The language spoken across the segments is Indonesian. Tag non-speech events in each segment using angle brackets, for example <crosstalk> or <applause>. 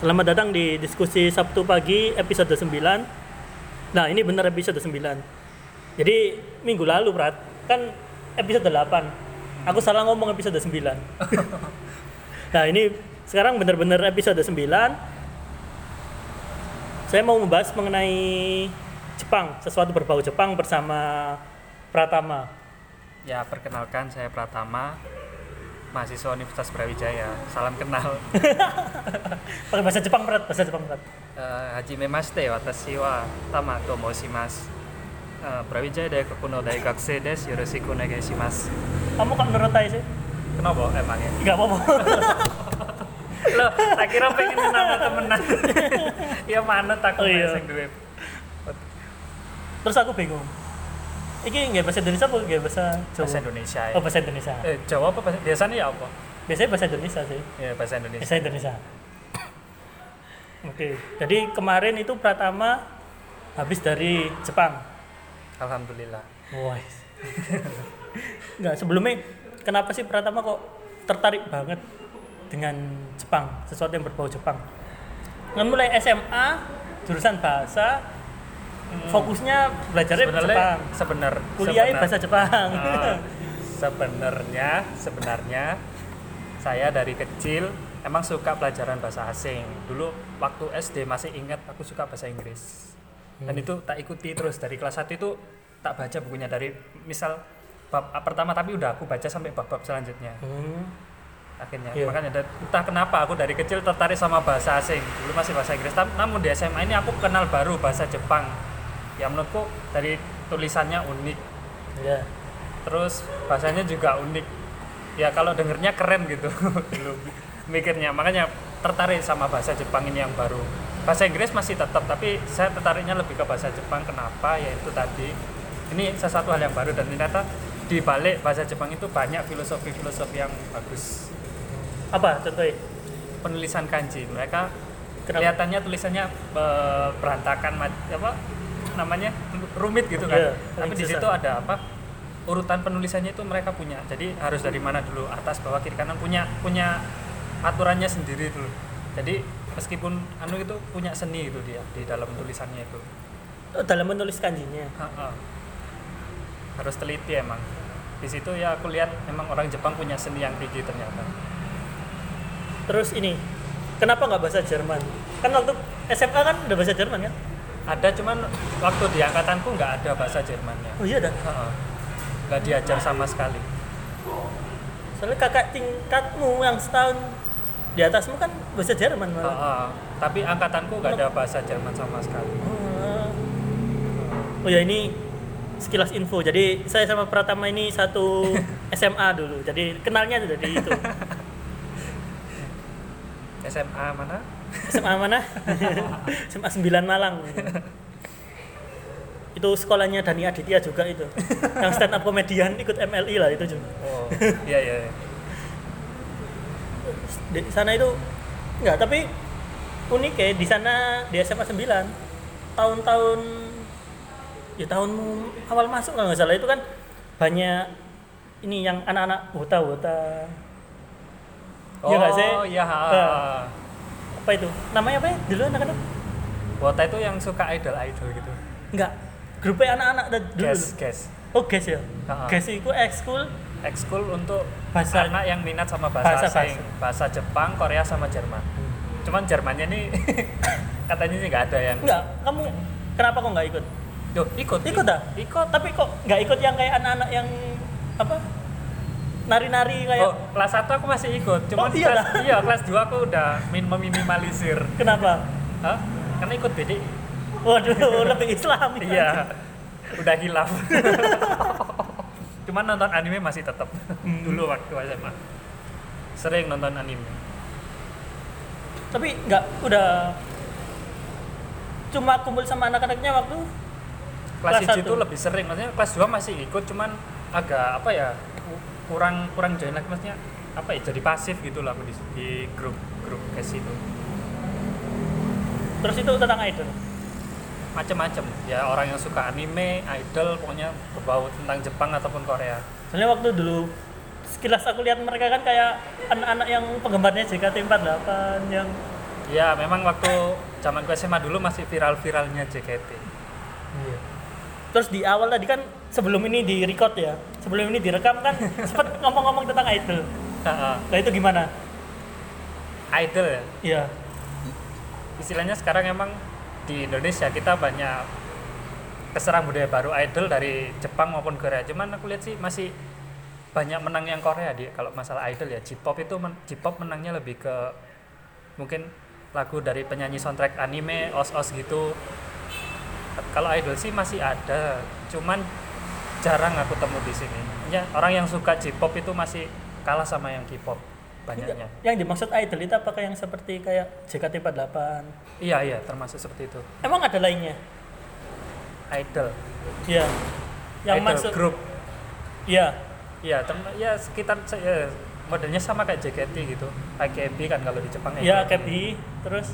Selamat datang di diskusi Sabtu pagi episode 9. Nah, ini benar episode 9. Jadi minggu lalu, Prat, kan episode 8. Aku salah ngomong episode 9. <laughs> nah, ini sekarang benar-benar episode 9. Saya mau membahas mengenai Jepang, sesuatu berbau Jepang bersama Pratama. Ya, perkenalkan saya Pratama, mahasiswa Universitas Brawijaya. Salam kenal. <laughs> Pakai bahasa Jepang, Prat, bahasa Jepang, Prat. Uh, Hajime mashite, watashi wa Tama to moshimasu. Uh, Brawijaya Daigaku no Daigakuse desu. Yoroshiku onegai shimasu. Kamu kok nerotai sih? Kenapa emangnya? Enggak apa-apa. <laughs> Loh, tak kira pengen nama temenan. <laughs> ya mana takut Oh, iya. Terus aku bingung. Iki nggak bahasa Indonesia apa nggak bahasa Jawa? Bahasa Indonesia. Ya. Oh bahasa Indonesia. Eh, Jawa apa bahasa? Biasanya ya apa? Biasanya bahasa Indonesia sih. Ya, bahasa Indonesia. Bahasa Indonesia. <coughs> Oke. Jadi kemarin itu Pratama habis dari Jepang. Alhamdulillah. Wah. Enggak sebelumnya kenapa sih Pratama kok tertarik banget dengan Jepang, sesuatu yang berbau Jepang? Kan mulai SMA jurusan bahasa fokusnya belajarnya Sebenarnya Jepang. sebenar Kuliahnya sebenar- bahasa Jepang. Ah, sebenarnya sebenarnya saya dari kecil emang suka pelajaran bahasa asing dulu waktu SD masih ingat aku suka bahasa Inggris dan Hmm. itu tak ikuti terus dari kelas 1 itu tak baca bukunya dari misal bab pertama tapi udah aku baca sampai bab-bab selanjutnya Hmm. akhirnya Iya. makanya entah kenapa aku dari kecil tertarik sama bahasa asing dulu masih bahasa Inggris namun di SMA ini aku kenal baru bahasa Jepang ya menurutku dari tulisannya unik. Ya. terus bahasanya juga unik. Ya kalau dengernya keren gitu. <laughs> Dulu mikirnya. Makanya tertarik sama bahasa Jepang ini yang baru. Bahasa Inggris masih tetap tapi saya tertariknya lebih ke bahasa Jepang. Kenapa? Yaitu tadi. Ini sesuatu hal yang baru dan ternyata di balik bahasa Jepang itu banyak filosofi-filosofi yang bagus. Apa? Contohnya? penulisan kanji. Mereka Kenapa? kelihatannya tulisannya eh, berantakan apa namanya rumit gitu kan. Iya, tapi di situ ada apa? Urutan penulisannya itu mereka punya. Jadi harus dari mana dulu? Atas bawah kiri kanan punya punya aturannya sendiri dulu. Jadi meskipun anu itu punya seni itu dia di dalam tulisannya itu. Oh, dalam menulis kanjinya. Ha-ha. harus teliti emang. Di situ ya aku lihat emang orang Jepang punya seni yang tinggi ternyata. Terus ini, kenapa nggak bahasa Jerman? Kan waktu SMA kan udah bahasa Jerman kan? Ada cuman waktu di angkatanku nggak ada bahasa Jermannya Oh iya dah. Nggak diajar sama sekali Soalnya kakak tingkatmu yang setahun di atasmu kan bahasa Jerman malah. Heeh. tapi angkatanku nggak ada bahasa Jerman sama sekali Oh. Oh ya ini sekilas info. Jadi saya sama Pratama ini satu <laughs> SMA dulu. Jadi kenalnya tuh dari itu. SMA mana SMA mana? <laughs> SMA 9 Malang. itu sekolahnya Dani Aditya juga itu. Yang stand up komedian ikut MLI lah itu juga. oh iya iya iya. di sana itu enggak tapi unik ya di sana di SMA 9 tahun-tahun ya tahun awal masuk kalau nggak salah itu kan banyak ini yang anak-anak wota-wota Iya nggak sih? oh iya ha. Apa itu? Namanya apa ya? Dulu anak-anak? Wota itu yang suka idol idol gitu. Enggak. Grupnya anak-anak dan dulu. Guess guess. Oh guys ya? Ha-ha. guys itu ekskul. Ekskul untuk Bahasa- anak yang minat sama bahasa, Bahasa- asing. bahasa. Jepang Korea sama Jerman. Cuman Jermannya nih <laughs> katanya sih nggak ada yang enggak. Kamu kenapa kok nggak ikut? Duh, ikut. Ikut ah ikut. Tapi kok nggak ikut yang kayak anak-anak yang apa nari-nari kayak Oh, kelas 1 aku masih ikut. Oh, Cuman iya kelas, dah? iya, kelas 2 aku udah min meminimalisir. kenapa Hah? Karena ikut BDI. waduh <laughs> lebih Islam Iya. Udah hilaf. <laughs> Cuman nonton anime masih tetap. Dulu waktu SMA. Sering nonton anime. tapi nggak udah cuma kumpul sama anak-anaknya waktu Kelas Kelas 1 itu lebih sering. Maksudnya kelas 2 masih ikut cuman agak apa ya? Ku- kurang kurang join lagi maksudnya apa ya jadi pasif gitu lah aku di, di grup grup kes itu. Terus itu tentang idol? Macem-macem. Ya orang yang suka anime idol pokoknya berbau tentang Jepang ataupun Korea. Soalnya waktu dulu sekilas aku lihat mereka kan kayak anak-anak yang penggemarnya JKT48 yang Ya, memang waktu zaman gue SMA dulu masih viral-viralnya JKT. Iya. Terus di awal tadi kan sebelum ini di record ya, sebelum ini direkam kan <laughs> sempat ngomong-ngomong tentang idol. Heeh. Nah itu gimana? Idol ya. Iya. Istilahnya sekarang emang di Indonesia kita banyak keserang budaya baru idol dari Jepang maupun Korea. Cuman aku lihat sih masih banyak menang yang Korea di kalau masalah idol ya. J-pop itu men- J-pop menangnya lebih ke mungkin lagu dari penyanyi soundtrack anime, os-os gitu. Kalau idol sih masih ada, cuman jarang aku temu di sini. Ya, orang yang suka J-pop itu masih kalah sama yang K-pop banyaknya. Yang dimaksud idol itu apakah yang seperti kayak JKT48? Iya, iya, termasuk seperti itu. Emang ada lainnya? Idol. Iya. Yang idol masuk grup. Iya. Ya, tem ya sekitar se- ya, modelnya sama kayak JKT gitu. AKB kan kalau di Jepang Iya, AKB. Terus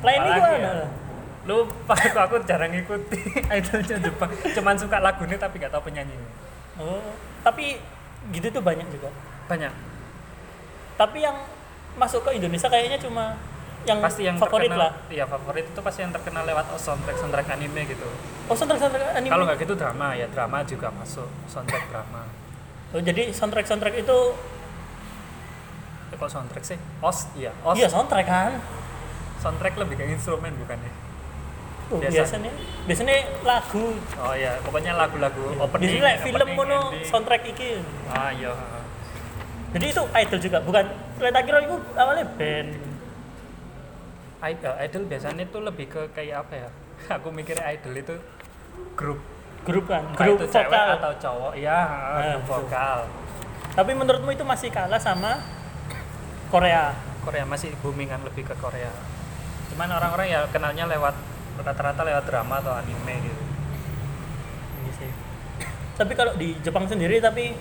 lain itu Apalagi ada. ya? Lupa aku, aku jarang ngikuti <laughs> idolnya Jepang. Cuman suka lagunya tapi nggak tahu penyanyinya. Oh, tapi gitu tuh banyak juga. Banyak. Tapi yang masuk ke Indonesia kayaknya cuma yang, pasti yang favorit terkenal, lah. Iya, favorit itu pasti yang terkenal lewat soundtrack soundtrack anime gitu. Oh, soundtrack-soundtrack anime. Kalau nggak gitu drama ya, drama juga masuk soundtrack drama. Oh, jadi soundtrack-soundtrack itu Ya, kok soundtrack sih? OS, iya. OS. iya soundtrack kan? Soundtrack lebih ke instrumen bukan ya? Oh, Biasa. biasanya biasanya lagu. Oh iya, pokoknya lagu-lagu opening. Jadi kayak film mono soundtrack iki. Ah iya. Jadi itu idol juga, bukan kereta kira itu awalnya band. Idol, idol biasanya itu lebih ke kayak apa ya? <laughs> Aku mikir idol itu grup, Grup kan, Entah grup itu cewek vokal. atau cowok, ya grup betul. vokal. Tapi menurutmu itu masih kalah sama Korea. Korea masih booming kan lebih ke Korea. Cuman orang-orang ya kenalnya lewat rata-rata lewat drama atau anime gitu. Iya sih. Tapi kalau di Jepang sendiri tapi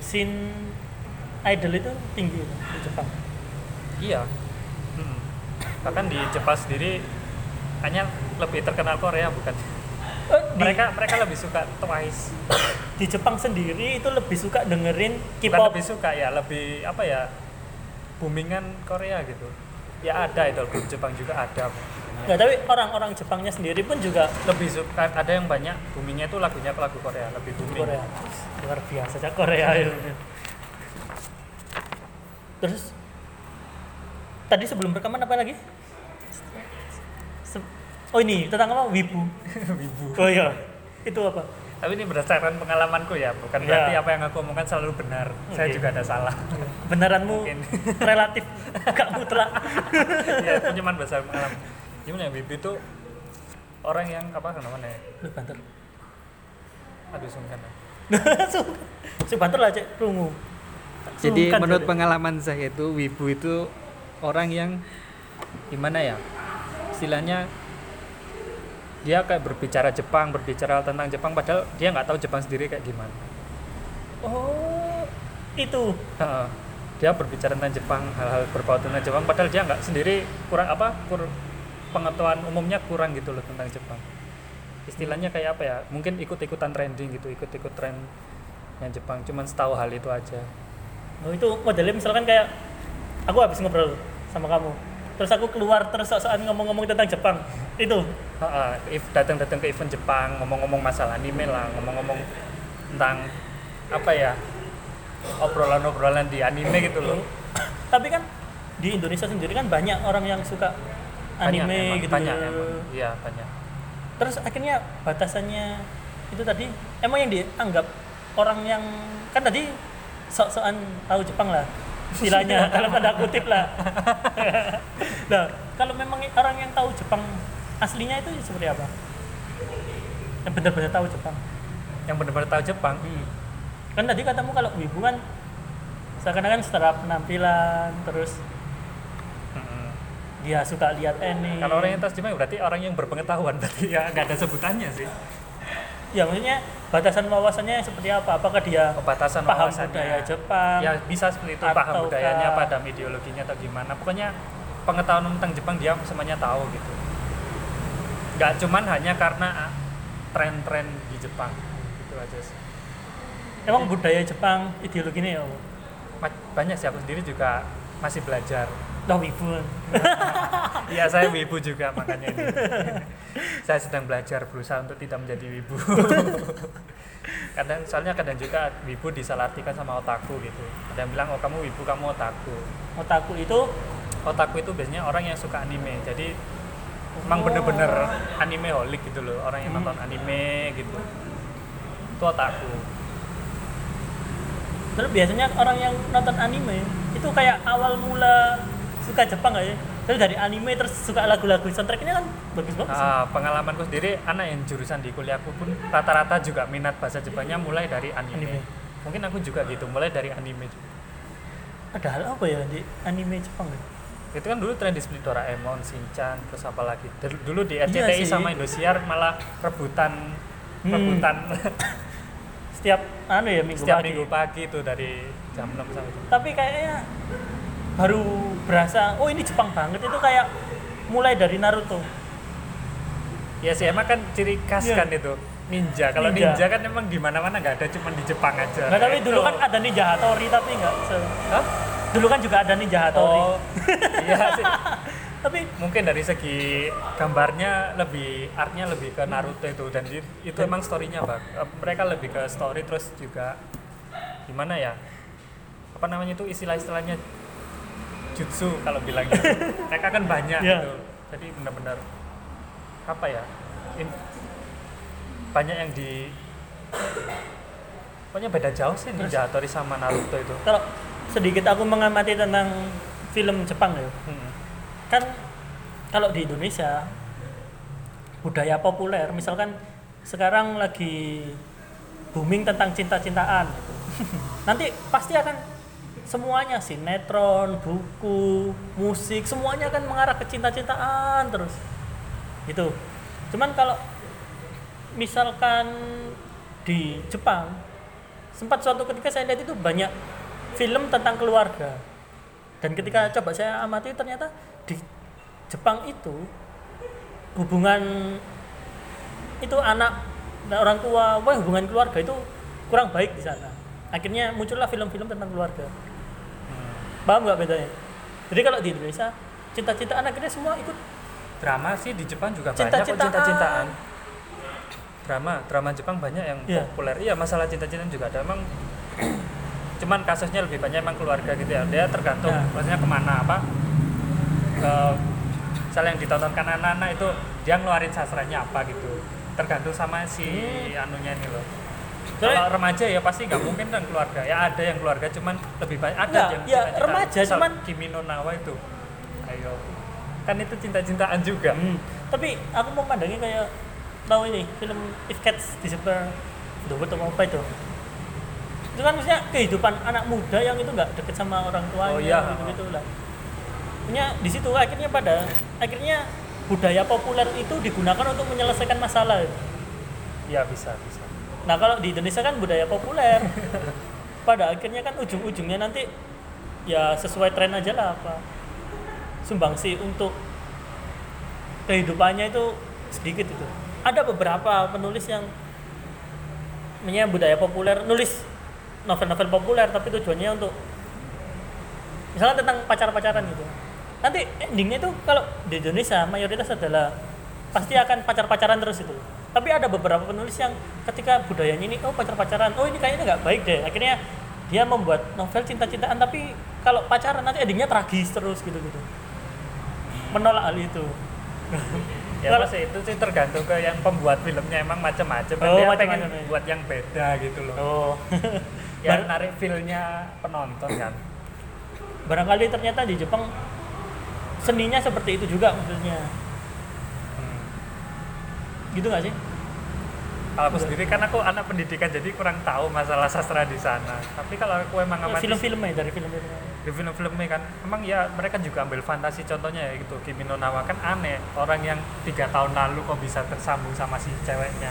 scene idol itu tinggi di Jepang. Iya. Hmm. Bahkan di Jepang sendiri hanya lebih terkenal Korea bukan? Eh, di, Mereka mereka lebih suka Twice. di Jepang sendiri itu lebih suka dengerin K-pop. lebih suka ya, lebih apa ya? Boomingan Korea gitu. Ya ada idol grup Jepang juga ada. Nggak, tapi orang-orang Jepangnya sendiri pun juga Lebih suka ada yang banyak boomingnya itu lagunya ke lagu Korea, lebih booming. Korea. Luar biasa cak Korea itu. Terus tadi sebelum rekaman apa lagi? Se- oh ini tentang apa? Wibu. <laughs> Wibu. Oh iya. Itu apa? Tapi ini berdasarkan pengalamanku ya, bukan Ya. berarti apa yang aku omongkan selalu benar. Saya Oke. juga ada salah. Beneranmu Mungkin. relatif <laughs> gak mutlak. ya, itu cuma berdasarkan pengalaman. Gimana ya, Wibu itu orang yang apa namanya? ya? Lu banter. Aduh, sungkan. ya. <laughs> Si banter lah cek rungu. Jadi Sungkan menurut jadi. pengalaman saya itu wibu itu orang yang gimana ya? Istilahnya dia kayak berbicara Jepang, berbicara tentang Jepang padahal dia nggak tahu Jepang sendiri kayak gimana. Oh, itu. Heeh. dia berbicara tentang Jepang, hal-hal berbau tentang Jepang padahal dia nggak sendiri kurang apa? Kur, pengetahuan umumnya kurang gitu loh tentang Jepang. Istilahnya kayak apa ya? Mungkin ikut-ikutan trending gitu, ikut-ikut tren yang Jepang, cuman setahu hal itu aja. Oh, itu modelnya misalkan kayak aku habis ngobrol sama kamu. Terus aku keluar terus soal ngomong-ngomong tentang Jepang. Itu. If datang-datang ke event Jepang, ngomong-ngomong masalah anime lah, ngomong-ngomong tentang apa ya? obrolan-obrolan di anime gitu loh. Tapi kan di Indonesia sendiri kan banyak orang yang suka anime emang, gitu. banyak ya. emang. Iya, banyak. Terus akhirnya batasannya itu tadi emang yang dianggap orang yang kan tadi sok-sokan tahu Jepang lah istilahnya <laughs> dalam tanda kutip lah. <laughs> nah, kalau memang orang yang tahu Jepang aslinya itu seperti apa? Yang benar-benar tahu Jepang. Yang benar-benar tahu Jepang, Kan tadi katamu kalau wibu kan seakan-akan setelah penampilan terus. Dia suka lihat anime. Kalau orang yang Jepang berarti orang yang berpengetahuan, berarti ya nggak ada sebutannya sih. ya maksudnya batasan wawasannya seperti apa? Apakah dia Pembatasan paham wawasannya. budaya Jepang? Ya bisa seperti itu, paham budayanya, paham ideologinya atau gimana. Pokoknya pengetahuan tentang Jepang dia semuanya tahu gitu. Nggak cuman hanya karena ah, tren-tren di Jepang. Gitu aja sih. emang budaya Jepang ideologinya ya banyak sih aku sendiri juga masih belajar Lah wibu. <laughs> Iya saya wibu juga makanya ini. saya sedang belajar berusaha untuk tidak menjadi wibu. <laughs> kadang soalnya kadang juga wibu disalahartikan sama otaku gitu. Ada yang bilang oh kamu wibu kamu otaku. Otaku itu Otaku itu biasanya orang yang suka anime. Jadi emang Oh. bener-bener anime holik gitu loh orang yang Hmm. nonton anime gitu. Itu otaku. terus biasanya orang yang nonton anime itu kayak awal mula suka Jepang gak ya? Terus dari anime terus suka lagu-lagu soundtracknya kan bagus-bagus. Ah, pengalamanku sendiri anak yang jurusan di kuliahku pun rata-rata juga minat bahasa Jepangnya mulai dari anime. Anime. Mungkin aku juga gitu, mulai dari anime juga. Ada hal apa ya di anime Jepang ya? itu kan dulu tren di seperti Doraemon, Shinchan, terus apa lagi dulu di Iya RCTI sih. sama Indosiar malah rebutan Hmm. rebutan Setiap anu ya minggu setiap pagi. minggu pagi itu dari jam 6 sampai jam Tapi kayaknya baru berasa oh ini Jepang banget itu kayak mulai dari Naruto. ya sih emang kan ciri khas Iya. kan itu ninja kalau Ninja. ninja. kan emang di mana-mana nggak ada cuma di Jepang aja Nah, tapi dulu kan ada Ninja Hattori tapi enggak se- Hah? dulu kan juga ada Ninja Hattori. oh iya sih <laughs> Tapi mungkin dari segi gambarnya lebih artnya lebih ke Naruto itu dan di- itu emang storynya bang mereka lebih ke story terus juga gimana ya apa namanya itu istilah-istilahnya jutsu kalau bilangnya <laughs> mereka kan banyak Iya. gitu jadi benar-benar apa ya in- banyak yang di pokoknya beda jauh sih Ninja Hattori sama Naruto itu kalau sedikit aku mengamati tentang film Jepang ya. Hmm. kan kalau di Indonesia budaya populer misalkan sekarang lagi booming tentang cinta-cintaan gitu. <laughs> nanti pasti akan semuanya sinetron, buku, musik semuanya akan mengarah ke cinta-cintaan terus. Gitu. Cuman kalau misalkan di Jepang sempat suatu ketika saya lihat itu banyak film tentang keluarga. Dan ketika coba saya amati ternyata di Jepang itu hubungan itu anak dan orang tua wah hubungan keluarga itu kurang baik di sana. Akhirnya muncullah film-film tentang keluarga paham nggak bedanya? Jadi kalau di Indonesia cinta-cintaan akhirnya semua ikut. Drama sih di Jepang juga banyak kok Cinta-cintaan. drama drama Jepang banyak yang Iya. populer. Iya masalah cinta-cintaan juga ada. Emang <clears throat> cuman kasusnya lebih banyak emang keluarga gitu ya. Dia tergantung Ya. maksudnya ke mana apa ke misalnya yang ditontonkan anak-anak itu dia ngeluarin sastranya apa gitu. Tergantung sama si anunya ini loh kalau remaja ya pasti nggak mungkin kan keluarga ya ada yang keluarga cuman lebih banyak ada Nggak, yang ya, cinta-cintaan. remaja, Misal cuman- Kimi no Nawa itu ayo kan itu cinta-cintaan juga Hmm. Tapi aku mau mandangi kayak tahu ini film If Cats Disappear The World atau apa itu. Itu kan maksudnya kehidupan anak muda yang itu nggak deket sama orang tuanya Oh, iya. gitu, gitu lah. Punya di situ akhirnya pada akhirnya budaya populer itu digunakan untuk menyelesaikan masalah. ya bisa bisa Nah kalau di Indonesia kan budaya populer. Pada akhirnya kan ujung-ujungnya nanti ya sesuai tren aja lah apa. Sumbangsi untuk kehidupannya itu sedikit itu. Ada beberapa penulis yang punya budaya populer nulis novel-novel populer tapi tujuannya untuk misalnya tentang pacar-pacaran gitu. Nanti endingnya itu kalau di Indonesia mayoritas adalah pasti akan pacar-pacaran terus itu. Tapi ada beberapa penulis yang ketika budayanya ini oh pacar-pacaran, oh ini kayaknya nggak baik deh. Akhirnya dia membuat novel cinta-cintaan tapi kalau pacaran nanti endingnya tragis terus gitu-gitu. Menolak hal itu. <laughs> ya Kalau- itu sih tergantung ke yang pembuat filmnya emang macam-macam Oh, dia pengen ya. buat yang beda gitu loh Oh. <laughs> ya Bar- narik feelnya penonton kan barangkali ternyata di Jepang seninya seperti itu juga maksudnya. Hmm. Gitu nggak sih? Kalau aku sendiri kan aku anak pendidikan jadi kurang tahu masalah sastra di sana tapi kalau aku emang amati Film-filmnya dari film-filmnya. di film-filmnya kan emang ya mereka juga ambil fantasi contohnya ya gitu Kimi no Nawa kan aneh orang yang tiga tahun lalu kok bisa tersambung sama si ceweknya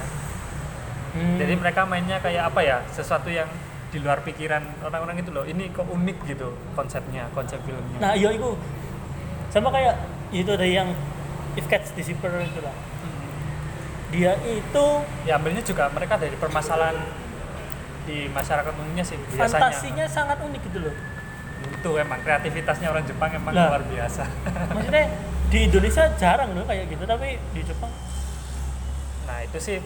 Hmm. jadi mereka mainnya kayak apa ya sesuatu yang di luar pikiran orang-orang itu loh ini kok unik gitu konsepnya konsep filmnya Nah, iya itu. Sama kayak itu ada yang If Cats Disappear itu lah. Dia itu ya ambilnya juga mereka dari permasalahan di masyarakat umumnya sih biasanya. Fantasinya sangat unik gitu loh. Itu emang kreativitasnya orang Jepang emang Lah. luar biasa. <laughs> Maksudnya di Indonesia jarang loh kayak gitu tapi di Jepang. Nah itu sih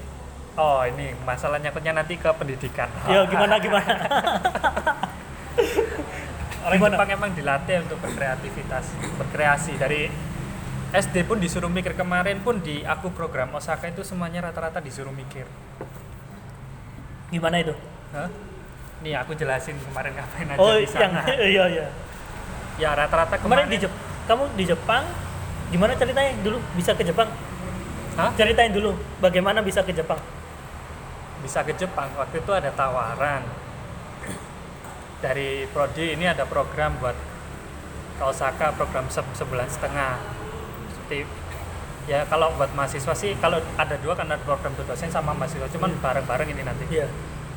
oh ini masalah nyangkutnya nanti ke pendidikan. Ya gimana gimana? <laughs> Orang Gimana? Jepang emang dilatih untuk berkreativitas berkreasi dari SD pun disuruh mikir. Kemarin pun di aku program Osaka itu semuanya rata-rata disuruh mikir. Gimana itu? Hah? nih aku jelasin kemarin ngapain aja oh di yang sana <laughs> iya iya. Ya rata-rata kemarin kemarin, di Jep kamu di Jepang gimana ceritanya dulu? Bisa ke Jepang? Hah? ceritain dulu bagaimana bisa ke Jepang? Bisa ke Jepang. Waktu itu ada tawaran. Dari prodi ini ada program buat ke Osaka program se- sebulan setengah seperti ya kalau buat mahasiswa sih kalau ada dua kan ada program untuk dosen sama mahasiswa cuman bareng-bareng ini nanti. Iya.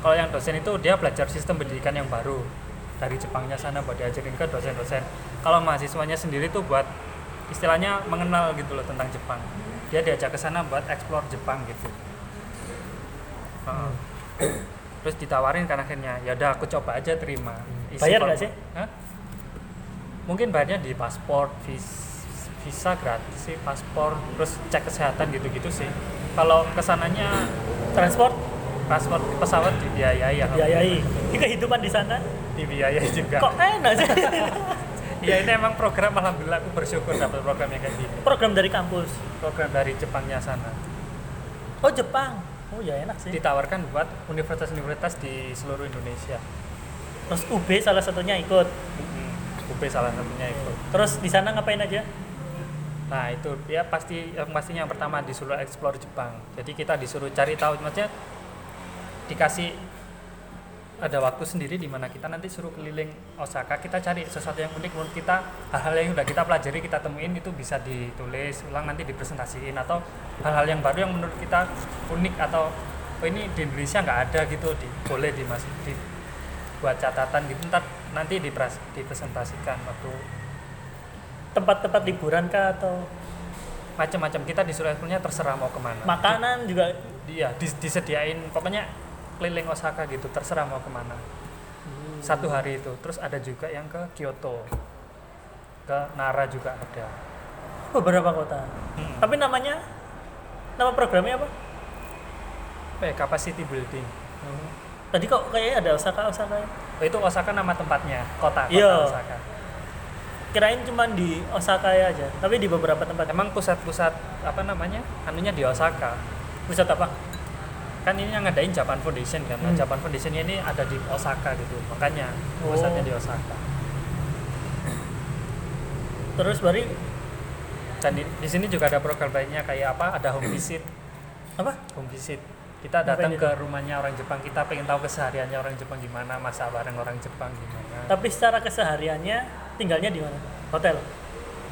Kalau yang dosen itu dia belajar sistem pendidikan yang baru dari Jepangnya sana buat diajarin ke dosen-dosen. Kalau mahasiswanya sendiri tuh buat istilahnya mengenal gitu loh tentang Jepang. Dia diajak ke sana buat explore Jepang gitu. Heeh. terus ditawarin kan akhirnya ya udah aku coba aja terima. Isi Bayar nggak sih? Hah? mungkin bayarnya di paspor vis- visa gratis sih paspor terus cek kesehatan gitu-gitu sih. Kalau ke sananya transport transport pesawat dibiayai ya. Biayai ini kehidupan di sana? Dibiayai juga. Kok enak sih? <laughs> Ya ini emang program alhamdulillah aku bersyukur dapat program yang kayak gini. Program dari kampus? Program dari Jepangnya sana. Oh Jepang? Oh ya enak sih. Ditawarkan buat universitas-universitas di seluruh Indonesia. Terus UB salah satunya ikut? Mm-mm. UP salah satunya itu terus di sana ngapain aja nah itu ya pasti yang pastinya yang pertama disuruh explore Jepang. Jadi kita disuruh cari tahu maksudnya dikasih ada waktu sendiri di mana kita nanti suruh keliling Osaka kita cari sesuatu yang unik menurut kita hal-hal yang udah kita pelajari kita temuin itu bisa ditulis ulang nanti dipresentasiin atau hal-hal yang baru yang menurut kita unik atau oh ini di Indonesia nggak ada gitu di, boleh dimas di buat catatan gitu ntar nanti dipres, dipresentasikan waktu tempat-tempat liburan kah atau? Macam-macam. Kita disuruh eksplornya terserah mau ke mana. Makanan juga? Dia dis- disediain. Pokoknya keliling Osaka gitu terserah mau ke mana. Satu hari itu. Terus ada juga yang ke Kyoto. Ke Nara juga ada. Beberapa kota. Hmm. tapi namanya nama programnya apa? Ya, capacity building. Tadi kok kayaknya ada Osaka Osaka? Oh, itu Osaka nama tempatnya. Kota kota Iya. Osaka kirain cuma di Osaka ya aja tapi di beberapa tempat. Emang pusat-pusat apa namanya anunya di Osaka. Pusat apa? Kan ini yang ngadain Japan Foundation kan Nah, Hmm. Japan Foundationnya ini ada di Osaka gitu makanya Oh. pusatnya di Osaka. Terus baru dan di, di sini juga ada program lainnya kayak apa ada home visit. <clears throat> Apa? Home visit. Kita datang ke rumahnya orang Jepang kita pengen tahu kesehariannya orang Jepang gimana masa bareng orang Jepang gimana. Tapi secara kesehariannya tinggalnya di mana? Hotel?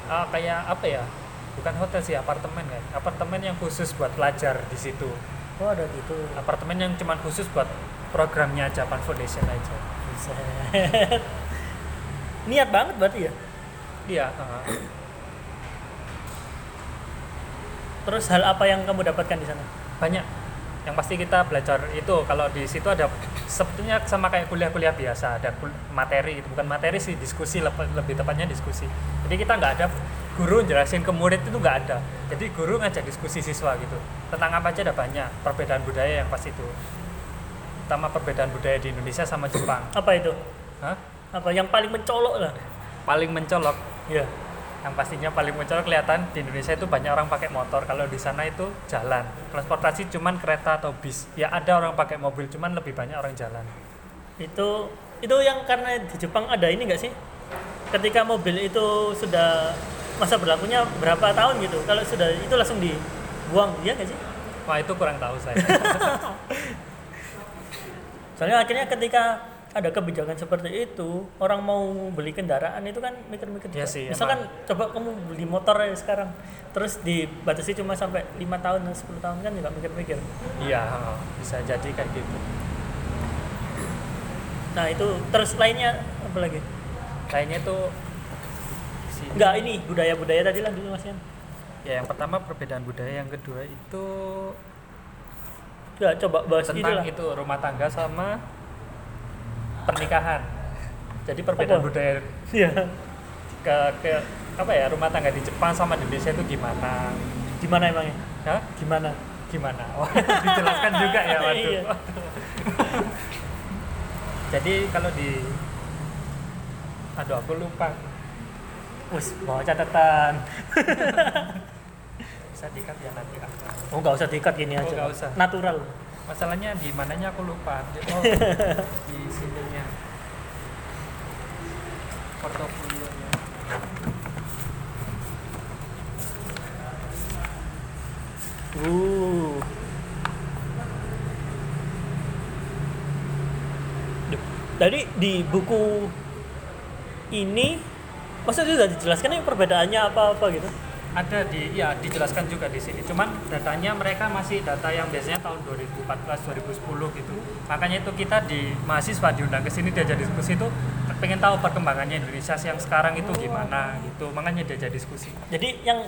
Ah, kayak apa ya? Bukan hotel sih apartemen kan. Apartemen yang khusus buat pelajar di situ. Oh ada gitu. Apartemen yang cuman khusus buat programnya Japan Foundation aja. Buset. <laughs> niat banget berarti ya? Iya ah. terus hal apa yang kamu dapatkan di sana? Banyak yang pasti kita belajar itu kalau di situ ada sebetulnya sama kayak kuliah-kuliah biasa ada kul- materi itu bukan materi sih diskusi lebih tepatnya diskusi. Jadi kita nggak ada guru jelasin ke murid itu nggak ada. Jadi guru ngajak diskusi siswa gitu. Tentang apa aja ada banyak perbedaan budaya yang pas itu. Pertama perbedaan budaya di Indonesia sama Jepang. Apa itu? Hah? apa yang paling mencolok lah? Paling mencolok? Ya yang pastinya paling mencolok kelihatan di Indonesia itu banyak orang pakai motor. Kalau di sana itu jalan. Transportasi cuman kereta atau bis. Ya ada orang pakai mobil cuman lebih banyak orang jalan. Itu itu yang karena di Jepang ada ini enggak sih? Ketika mobil itu sudah masa berlakunya berapa tahun gitu. Kalau sudah itu langsung dibuang iya nggak sih? Wah itu kurang tahu saya. <laughs> Soalnya akhirnya ketika ada kebijakan seperti itu. Orang mau beli kendaraan itu kan mikir-mikir Iya juga. sih, misalkan coba kamu beli motor ya sekarang terus dibatasi cuma sampai lima tahun atau 10 tahun kan juga mikir-mikir. Iya bisa jadi kayak gitu. Nah itu terus lainnya apa lagi? Lainnya itu si- enggak ini budaya-budaya tadi lah dulu mas Yan ya yang pertama perbedaan budaya yang kedua itu Enggak, coba bahas tentang itu rumah tangga sama pernikahan jadi perbedaan Apa? budaya Iya. ke ke apa ya rumah tangga di Jepang sama di Indonesia itu gimana Gimana emangnya? Hah? Gimana? gimana oh, <laughs> dijelaskan juga ya waduh Iya. jadi kalau di aduh aku lupa Wis, bawa catatan. <laughs> bisa dikat ya nanti Oh, nggak usah diikat gini Oh, aja. usah. Natural. Masalahnya di mananya aku lupa oh <laughs> di sininya portofolionya Uh. Tadi di buku ini maksudnya sudah dijelaskan ini perbedaannya apa-apa gitu. Ada di ya dijelaskan juga di sini. Cuman datanya mereka masih data yang biasanya tahun 2014 2010 gitu. Makanya itu kita di mahasiswa diundang ke sini diajak diskusi itu pengen tahu perkembangannya Indonesia yang sekarang itu gimana gitu. Makanya diajak diskusi. Jadi yang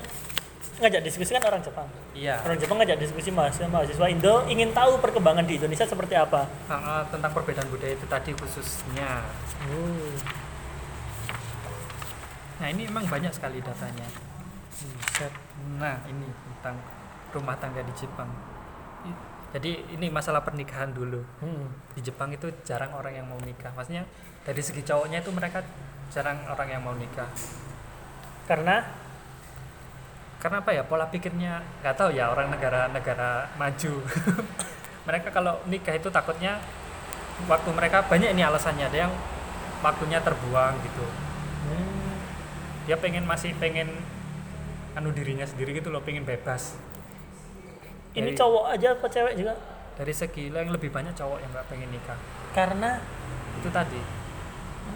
ngajak diskusi kan orang Jepang. iya. Orang Jepang ngajak diskusi mahasiswa mahasiswa Indo ingin tahu perkembangan di Indonesia seperti apa. Tentang perbedaan budaya itu tadi khususnya. Uh. nah ini emang banyak sekali datanya Buset. nah ini tentang rumah tangga di Jepang. I- jadi ini masalah pernikahan dulu. Hmm. di Jepang itu jarang orang yang mau nikah. Maksudnya dari segi cowoknya itu mereka jarang orang yang mau nikah. Karena? Karena apa ya? Pola pikirnya nggak tahu ya orang negara-negara maju. <laughs> Mereka kalau nikah itu takutnya waktu mereka banyak ini alasannya. Ada yang waktunya terbuang gitu. Hmm, dia pengen masih pengen anu dirinya sendiri gitu loh pengen bebas ini Dari- cowok aja apa cewek juga? dari segi yang lebih banyak cowok yang nggak pengen nikah Karena itu tadi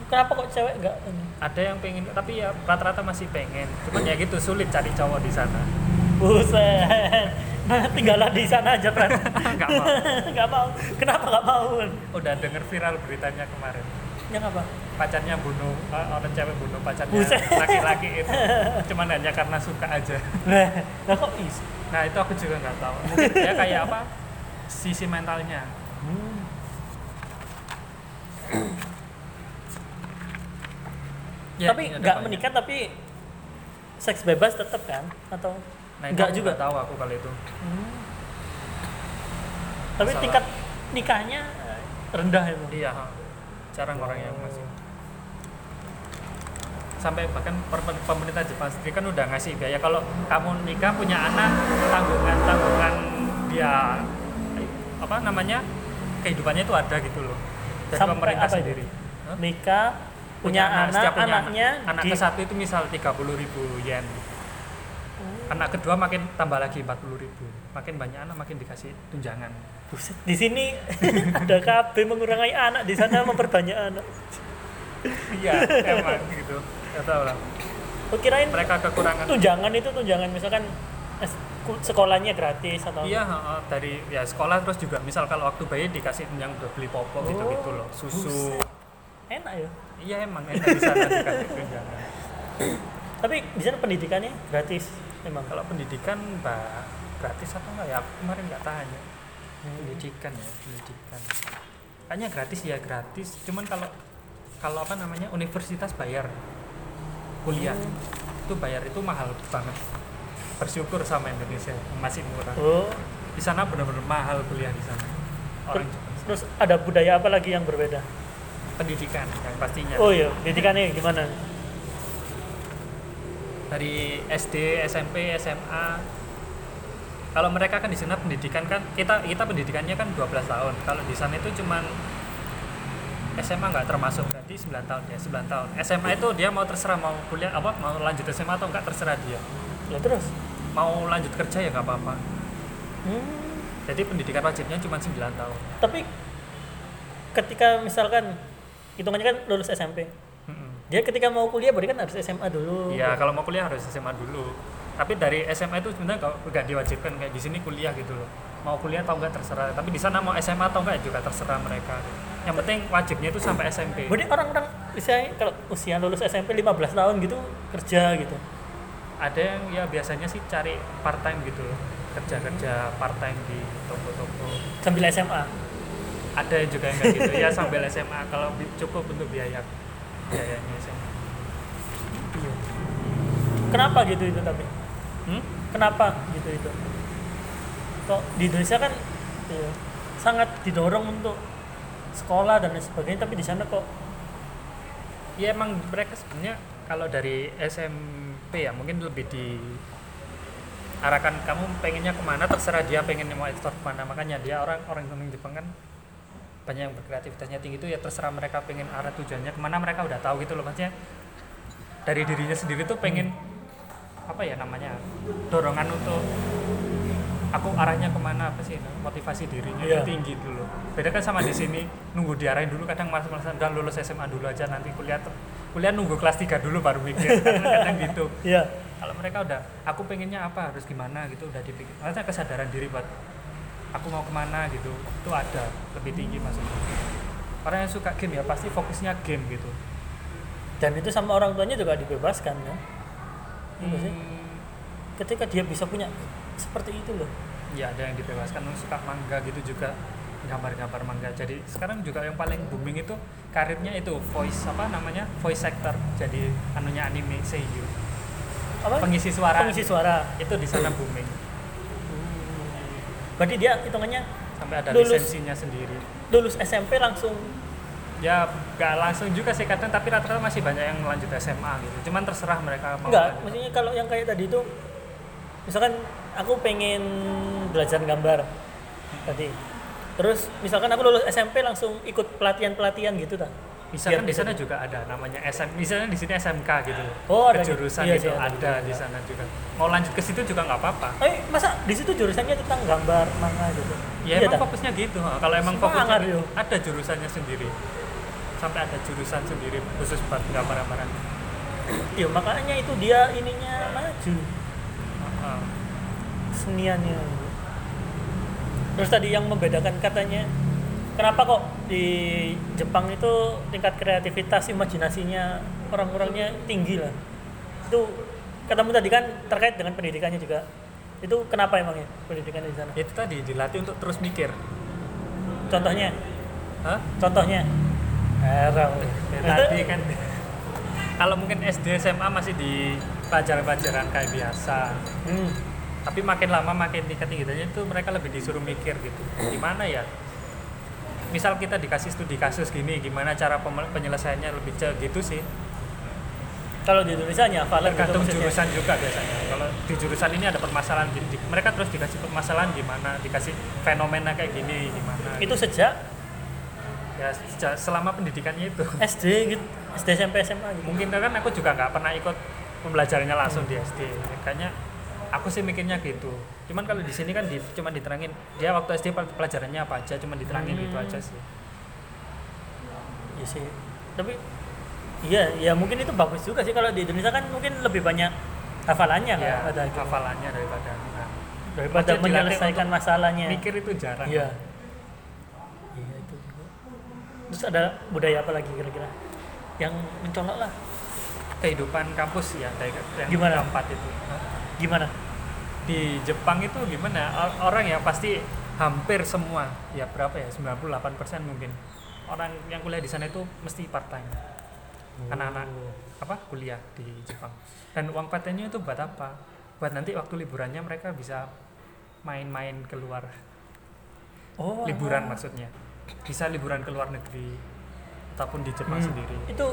kenapa kok cewek nggak ada yang pengen tapi ya rata-rata masih pengen cuman ya gitu sulit cari cowok di sana Buset. Nah, tinggallah di sana aja, Pran. <laughs> nggak mau <laughs> nggak mau. Kenapa nggak mau? udah denger viral beritanya kemarin Yang apa? pacarnya bunuh eh, orang cewek bunuh pacarnya laki-laki itu <laughs> cuman hanya karena suka aja Nah, nah kok is? nah itu aku juga nggak tahu mungkin dia kayak apa sisi mentalnya Hmm. <clears throat> Ya, tapi nggak menikah tapi seks bebas tetap kan? Atau nah, nggak juga? tahu aku kalau itu Hmm. Tapi Masalah. tingkat nikahnya rendah itu. iya jarang orang yang masih sampai bahkan pemerintah Jepang sendiri kan udah ngasih biaya. Kalau kamu nikah punya anak tanggungan tanggungan dia apa namanya kehidupannya itu ada gitu loh. Dari Sampai pemerintah apa itu? sendiri. Hah? Nikah punya, anak, setiap punya anaknya anak, anak di- ke satu itu misal 30.000 ribu yen. Anak kedua makin tambah lagi 40.000 ribu. Makin banyak anak makin dikasih tunjangan Buset, di sini ada KB mengurangi anak di sana memperbanyak anak. iya emang gitu Gak tahu lah Oh, kirain mereka kekurangan tunjangan itu tunjangan misalkan sekolahnya gratis atau Iya, dari ya sekolah terus juga misal kalau waktu bayi dikasih yang udah beli popok Oh, gitu-gitu loh, susu. enak ya. Iya emang enak di sana dikasih tunjangan. Tapi di sana pendidikannya gratis emang. Kalau pendidikan mbak gratis apa enggak ya? Aku kemarin nggak tanya. Pendidikan ya, pendidikan. Kayaknya gratis ya gratis. Cuman kalau kalau apa namanya universitas bayar kuliah itu bayar itu mahal banget. Bersyukur sama Indonesia masih murah. Oh, Di sana benar-benar mahal kuliah di sana. Orang terus ada budaya apa lagi yang berbeda? pendidikan yang pastinya. Oh iya, pendidikannya gimana? dari SD, SMP, SMA. Kalau mereka kan di sana pendidikan kan kita kita pendidikannya kan 12 tahun. Kalau di sana itu cuman SMA nggak termasuk berarti 9 tahun ya 9 tahun. SMA itu dia mau terserah mau kuliah apa mau lanjut SMA atau enggak terserah dia. Lah terus? Mau lanjut kerja ya nggak apa-apa. Hmm, Jadi pendidikan wajibnya cuma 9 tahun. tapi ketika misalkan hitungannya kan lulus SMP. Mm-mm. Dia ketika mau kuliah berarti kan harus SMA dulu. Iya, kalau mau kuliah harus SMA dulu. Tapi dari SMA itu sebenarnya nggak diwajibkan kayak di sini kuliah gitu loh. Mau kuliah atau enggak terserah. Tapi di sana mau SMA atau enggak juga terserah mereka. Yang penting wajibnya itu sampai SMP. Berarti orang-orang usia kalau usia lulus SMP 15 tahun gitu kerja gitu. Ada yang ya biasanya sih cari part time gitu loh. Kerja-kerja part time di toko-toko. Sambil SMA. ada yang juga yang kayak gitu ya sambil SMA kalau cukup untuk biaya biayanya SMA Iya. Kenapa gitu itu tapi? Hmm? Kenapa gitu itu? Kok di Indonesia kan iya, sangat didorong untuk sekolah dan lain sebagainya, tapi di sana kok ya emang mereka sebenarnya kalau dari SMP ya mungkin lebih di arahkan kamu pengennya ke mana terserah dia pengen mau ekspor ke mana makanya dia orang orang yang Jepang kan banyak yang berkreativitasnya tinggi itu ya terserah mereka pengen arah tujuannya ke mana mereka udah tahu gitu loh maksudnya dari dirinya sendiri tuh pengen apa ya namanya dorongan untuk aku arahnya ke mana apa sih motivasi dirinya itu tinggi dulu. Beda kan sama di sini nunggu diarahin dulu kadang malas-malasan udah lulus SMA dulu aja nanti kuliah kuliah nunggu kelas 3 dulu baru mikir. Kadang, kadang <laughs> gitu. Ya kalau mereka udah aku pengennya apa harus gimana gitu udah dipikir maksudnya kesadaran diri buat aku mau ke mana gitu itu ada lebih tinggi maksudnya orang yang suka game ya pasti fokusnya game gitu. Dan itu sama orang tuanya juga dibebaskan kan? Sih? Hmm, Ketika dia bisa punya seperti itu loh. ya ada yang dibebaskan yang suka manga gitu juga gambar-gambar manga jadi sekarang juga yang paling booming itu karirnya itu voice apa namanya voice actor jadi anunya anime seiyu Apa? pengisi suara Pengisi suara. itu di sana booming Berarti dia hitungannya sampai ada Lulus. lisensinya sendiri lulus SMP langsung ya nggak langsung juga sih kadang tapi rata-rata masih banyak yang lanjut SMA gitu cuman terserah mereka mau enggak, lanjut. maksudnya kalau yang kayak tadi itu misalkan aku pengen belajar gambar tadi. Terus misalkan aku lulus SMP langsung ikut pelatihan-pelatihan gitu tak? misalkan di sana juga ada namanya SM misalnya di sini SMK gitu Oh, ada gitu. kejurusan Iya itu sih, ada gitu. di sana juga mau lanjut ke situ juga nggak apa-apa Eh, masa di situ jurusannya tentang gambar manga gitu? ya Iya, emang tak? fokusnya gitu kalau emang Semangat, fokusnya ada jurusannya sendiri sampai ada jurusan sendiri khusus buat gambar-gambaran Iya, makanya itu dia ininya maju seniannya. Terus tadi yang membedakan katanya kenapa kok di Jepang itu tingkat kreativitas imajinasinya orang-orangnya tinggi lah. Itu katamu tadi kan terkait dengan pendidikannya juga. Itu kenapa emangnya pendidikan di sana? itu tadi dilatih untuk terus mikir Contohnya, Hah? contohnya. Erang. Ya, <laughs> tadi kan kalau mungkin SD SMA masih di pelajaran-pelajaran kayak biasa Hmm. tapi makin lama makin tingkat tingginya itu mereka lebih disuruh mikir gitu gimana ya misal kita dikasih studi kasus gini gimana cara penyelesaiannya lebih ce gitu sih Kalau di Indonesia hanya hafalan gitu tergantung maksudnya. jurusan juga biasanya kalau di jurusan ini ada permasalahan di- di- mereka terus dikasih permasalahan gimana dikasih fenomena kayak gini gimana Itu sejak ya selama pendidikannya itu <laughs> SD gitu, SD SMP SMA gitu. mungkin kan aku juga nggak pernah ikut pembelajarannya langsung di SD kayaknya aku sih mikirnya gitu cuman kalau di sini kan di, cuma diterangin dia waktu SD pel- pelajarannya apa aja cuma diterangin gitu Hmm. aja sih Iya sih. Tapi iya, ya mungkin itu bagus juga sih kalau di Indonesia kan mungkin lebih banyak hafalannya kan ya ada gitu. hafalannya daripada nah, daripada menyelesaikan masalahnya. mikir itu jarang Iya. Iya. Terus ada budaya apa lagi kira-kira? Yang mencolok lah? kehidupan kampus ya kayak yang Gimana? keempat itu. Gimana? di Jepang itu gimana? Orang ya pasti hampir semua ya berapa ya? 98% mungkin. Orang yang kuliah di sana itu mesti part time anak-anak apa kuliah di Jepang. Dan uang part time-nya itu buat apa? Buat nanti waktu liburannya mereka bisa main-main keluar. Oh, liburan ah. maksudnya bisa liburan ke luar negeri ataupun di Jepang Hmm. sendiri Itu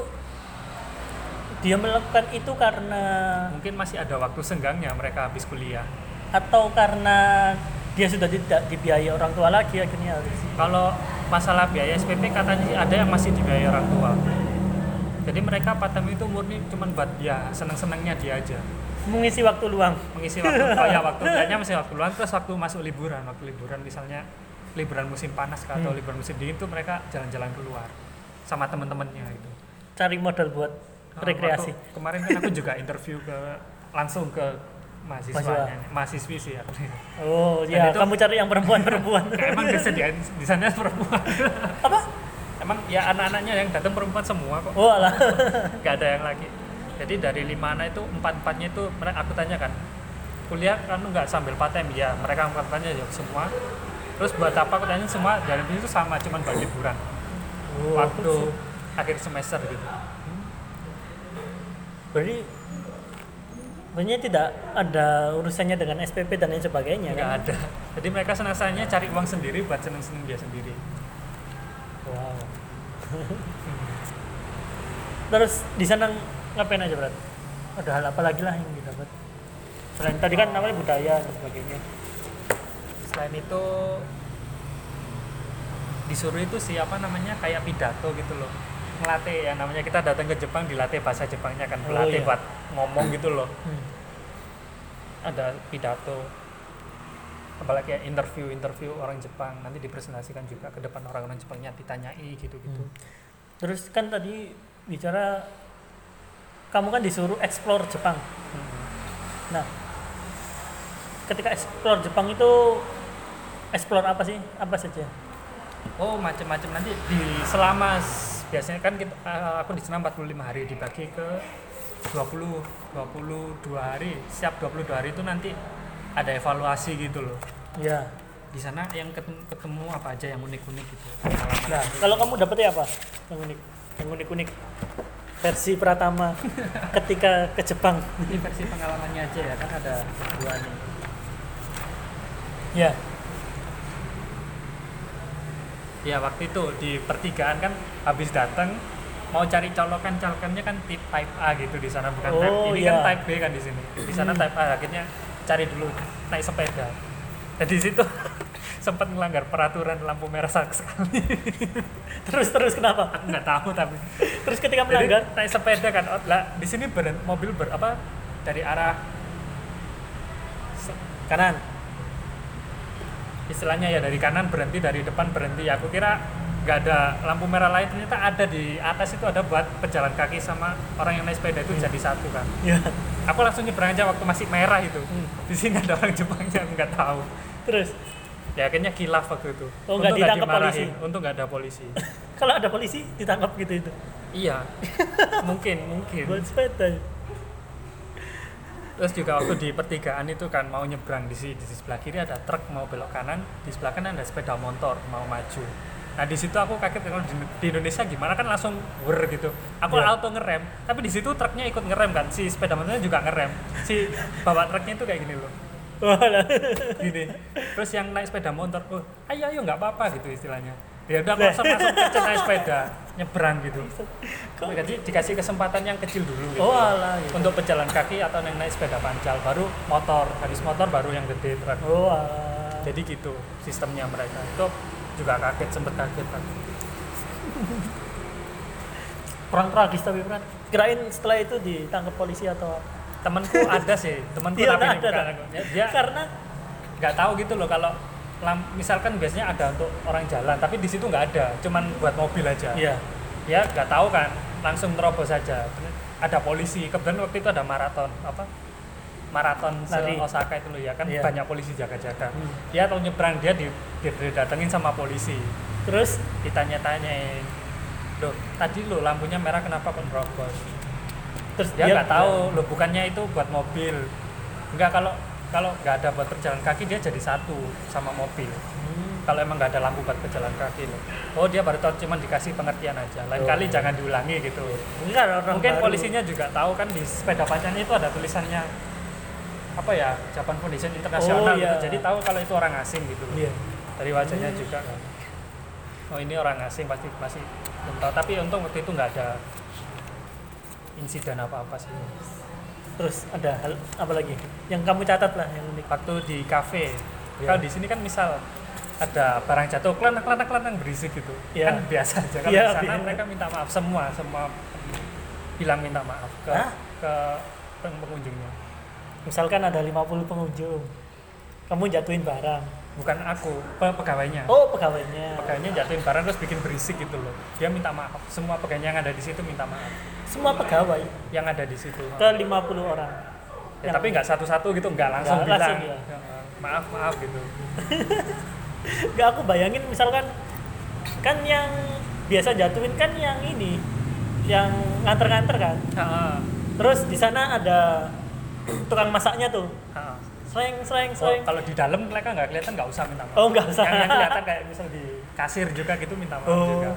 dia melakukan itu karena mungkin masih ada waktu senggangnya mereka habis kuliah atau karena dia sudah tidak dibiayai orang tua lagi akhirnya harus Kalau masalah biaya SPP katanya sih ada yang masih dibiayai orang tua. Jadi mereka part time itu murni cuman buat ya seneng-senengnya dia aja. mengisi waktu luang. Mengisi waktu oh ya waktu <laughs> masih waktu luang terus waktu masuk liburan, waktu liburan misalnya liburan musim panas kah, atau Hmm. liburan musim dingin tuh mereka jalan-jalan keluar sama teman-temannya itu. Cari modal buat Ah, rekreasi. waktu- kemarin kan aku juga interview ke langsung ke mahasiswanya, mahasiswi sih ya. Oh, ya itu- kamu cari yang perempuan-perempuan. <laughs> Emang disediain di sana perempuan. Apa? Emang ya anak-anaknya yang datang perempuan semua kok. Oh, alah. <laughs> nggak ada yang lagi jadi dari lima anak itu empat empatnya itu mereka aku tanyakan kuliah kan nggak sambil patem ya mereka empat empatnya ya semua terus buat apa aku tanya semua dalam itu sama cuman buat liburan waktu akhir semester gitu berarti sebenarnya tidak ada urusannya dengan SPP dan lain sebagainya nggak kan? ada jadi mereka senang senangnya cari uang sendiri buat seneng seneng dia sendiri Wow. Terus di sana ngapain aja berat? Ada hal apa lagi lah yang didapat? Selain tadi kan namanya budaya dan sebagainya. Selain itu disuruh itu siapa namanya kayak pidato gitu loh ngelatih ya namanya kita datang ke Jepang dilatih bahasa Jepangnya kan Oh, pelatih iya. buat ngomong gitu loh Hmm. ada pidato apalagi kayak interview interview orang Jepang nanti dipresentasikan juga ke depan orang-orang Jepangnya ditanyai gitu gitu Hmm. Terus kan tadi bicara kamu kan disuruh explore Jepang. Nah, ketika explore Jepang itu explore apa sih? Apa saja? oh macam-macam nanti di selama biasanya kan kita, eh, aku di sana 45 hari dibagi ke 20 22 hari setiap 22 hari itu nanti ada evaluasi gitu loh Ya. di sana yang ketemu, ketemu apa aja yang unik-unik gitu Nah, kalau kamu dapetnya apa? Yang unik, yang unik-unik versi Pratama <laughs> ketika ke Jepang. ini versi pengalamannya aja ya kan ada dua nih Ya. Ya waktu itu di pertigaan kan habis datang mau cari colokan colokannya kan tip type A gitu di sana bukan type Oh, ini iya. kan type B kan di sini di sana type A akhirnya cari dulu naik sepeda dan di situ <laughs> sempat melanggar peraturan lampu merah sekali <laughs> Terus terus kenapa? aku nggak tahu tapi Terus ketika jadi melanggar, naik sepeda kan oh, lah di sini berhenti mobil ber apa dari arah kanan. Istilahnya ya dari kanan berhenti dari depan berhenti. Aku kira nggak ada lampu merah lain ternyata ada di atas itu ada buat pejalan kaki sama orang yang naik sepeda itu jadi satu kan Ya. aku langsung nyebrang aja waktu masih merah itu. Hmm. di sini ada orang Jepangnya aku nggak tahu. Terus? Ya akhirnya kilaf waktu itu. Oh, nggak ditangkap polisi? untung nggak ada polisi. <laughs> Kalau ada polisi ditangkap gitu itu. iya. <laughs> Mungkin mungkin. Buat sepeda. Terus juga waktu di pertigaan itu kan mau nyebrang di, di sebelah kiri ada truk mau belok kanan di sebelah kanan ada sepeda motor mau maju. Nah di situ aku kaget kalau di, di Indonesia gimana? Kan langsung wer gitu. Aku Iya. auto ngerem tapi di situ truknya ikut ngerem kan. Si sepeda motornya juga ngerem. Si bawa truknya itu kayak gini loh. Gini. Terus yang naik sepeda motor oh ayo ayo nggak apa-apa gitu istilahnya ya udah Nah. langsung kecil naik sepeda nyebrang gitu jadi dikasih kesempatan yang kecil dulu gitu Oh alah. Gitu. untuk pejalan kaki atau yang naik sepeda pancal baru motor habis motor baru yang gede truk Oh alah. jadi gitu sistemnya mereka itu juga kaget sempet kaget kan <laughs> Kurang tragis tapi berat. Kirain setelah itu ditangkap polisi atau temanku ada sih temanku Iya, tapi ini ada, bukan ada. Ya, dia Karena nggak tahu gitu loh kalau lam, misalkan biasanya ada untuk orang jalan tapi di situ nggak ada cuman buat mobil aja iya. ya nggak tahu kan langsung terobos saja ada polisi kebetulan waktu itu ada maraton apa maraton se Lari. Osaka itu loh ya kan Iya. banyak polisi jaga-jaga Hmm. dia tahu nyebrang dia di, di- didatengin sama polisi Terus ditanya-tanyain loh tadi lo lampunya merah kenapa kok nerobos terus dia nggak tahu loh bukannya itu buat mobil nggak kalau kalau nggak ada buat pejalan kaki dia jadi satu sama mobil Hmm. kalau emang nggak ada lampu buat pejalan kaki loh oh dia baru tahu cuma dikasih pengertian aja lain Oh. kali jangan diulangi gitu Enggak, orang mungkin baru. polisinya juga tahu kan di sepeda pacarnya itu ada tulisannya apa ya Japan Foundation Oh, Internasional gitu iya. jadi tahu kalau itu orang asing gitu. Iya. dari wajahnya Hmm. juga kan oh ini orang asing pasti masih belum tahu tapi untung waktu itu nggak ada insiden apa-apa sih Terus ada hal apa lagi? Yang kamu catat lah yang unik. waktu di kafe Iya. kalau di sini kan misal ada barang jatuh klenak klenak klenak berisik gitu Iya. kan biasa aja kalau Iya, di sana biasa. mereka minta maaf semua semua bilang minta maaf ke Hah? ke peng- pengunjungnya Misalkan ada 50 pengunjung. Kamu jatuhin barang. Bukan aku pe- pegawainya Oh, pegawainya. pegawainya jatuhin barang terus bikin berisik gitu loh dia minta maaf semua pegawainya yang ada di situ minta maaf Semua pegawai yang ada di situ ke 50 orang. ya, tapi nggak satu-satu gitu nggak langsung Nggak bilang langsung, ya. Ya, maaf maaf gitu <laughs> Enggak aku bayangin misalkan kan yang biasa jatuhin kan yang ini yang nganter-nganter kan. Ha, Terus di sana ada tukang masaknya tuh. ha. Sreng, sreng, Oh, sreng. kalau di dalam mereka nggak kelihatan nggak usah minta maaf. Oh, nggak usah. Yang, yang kelihatan kayak misal di kasir juga gitu minta maaf Oh, juga.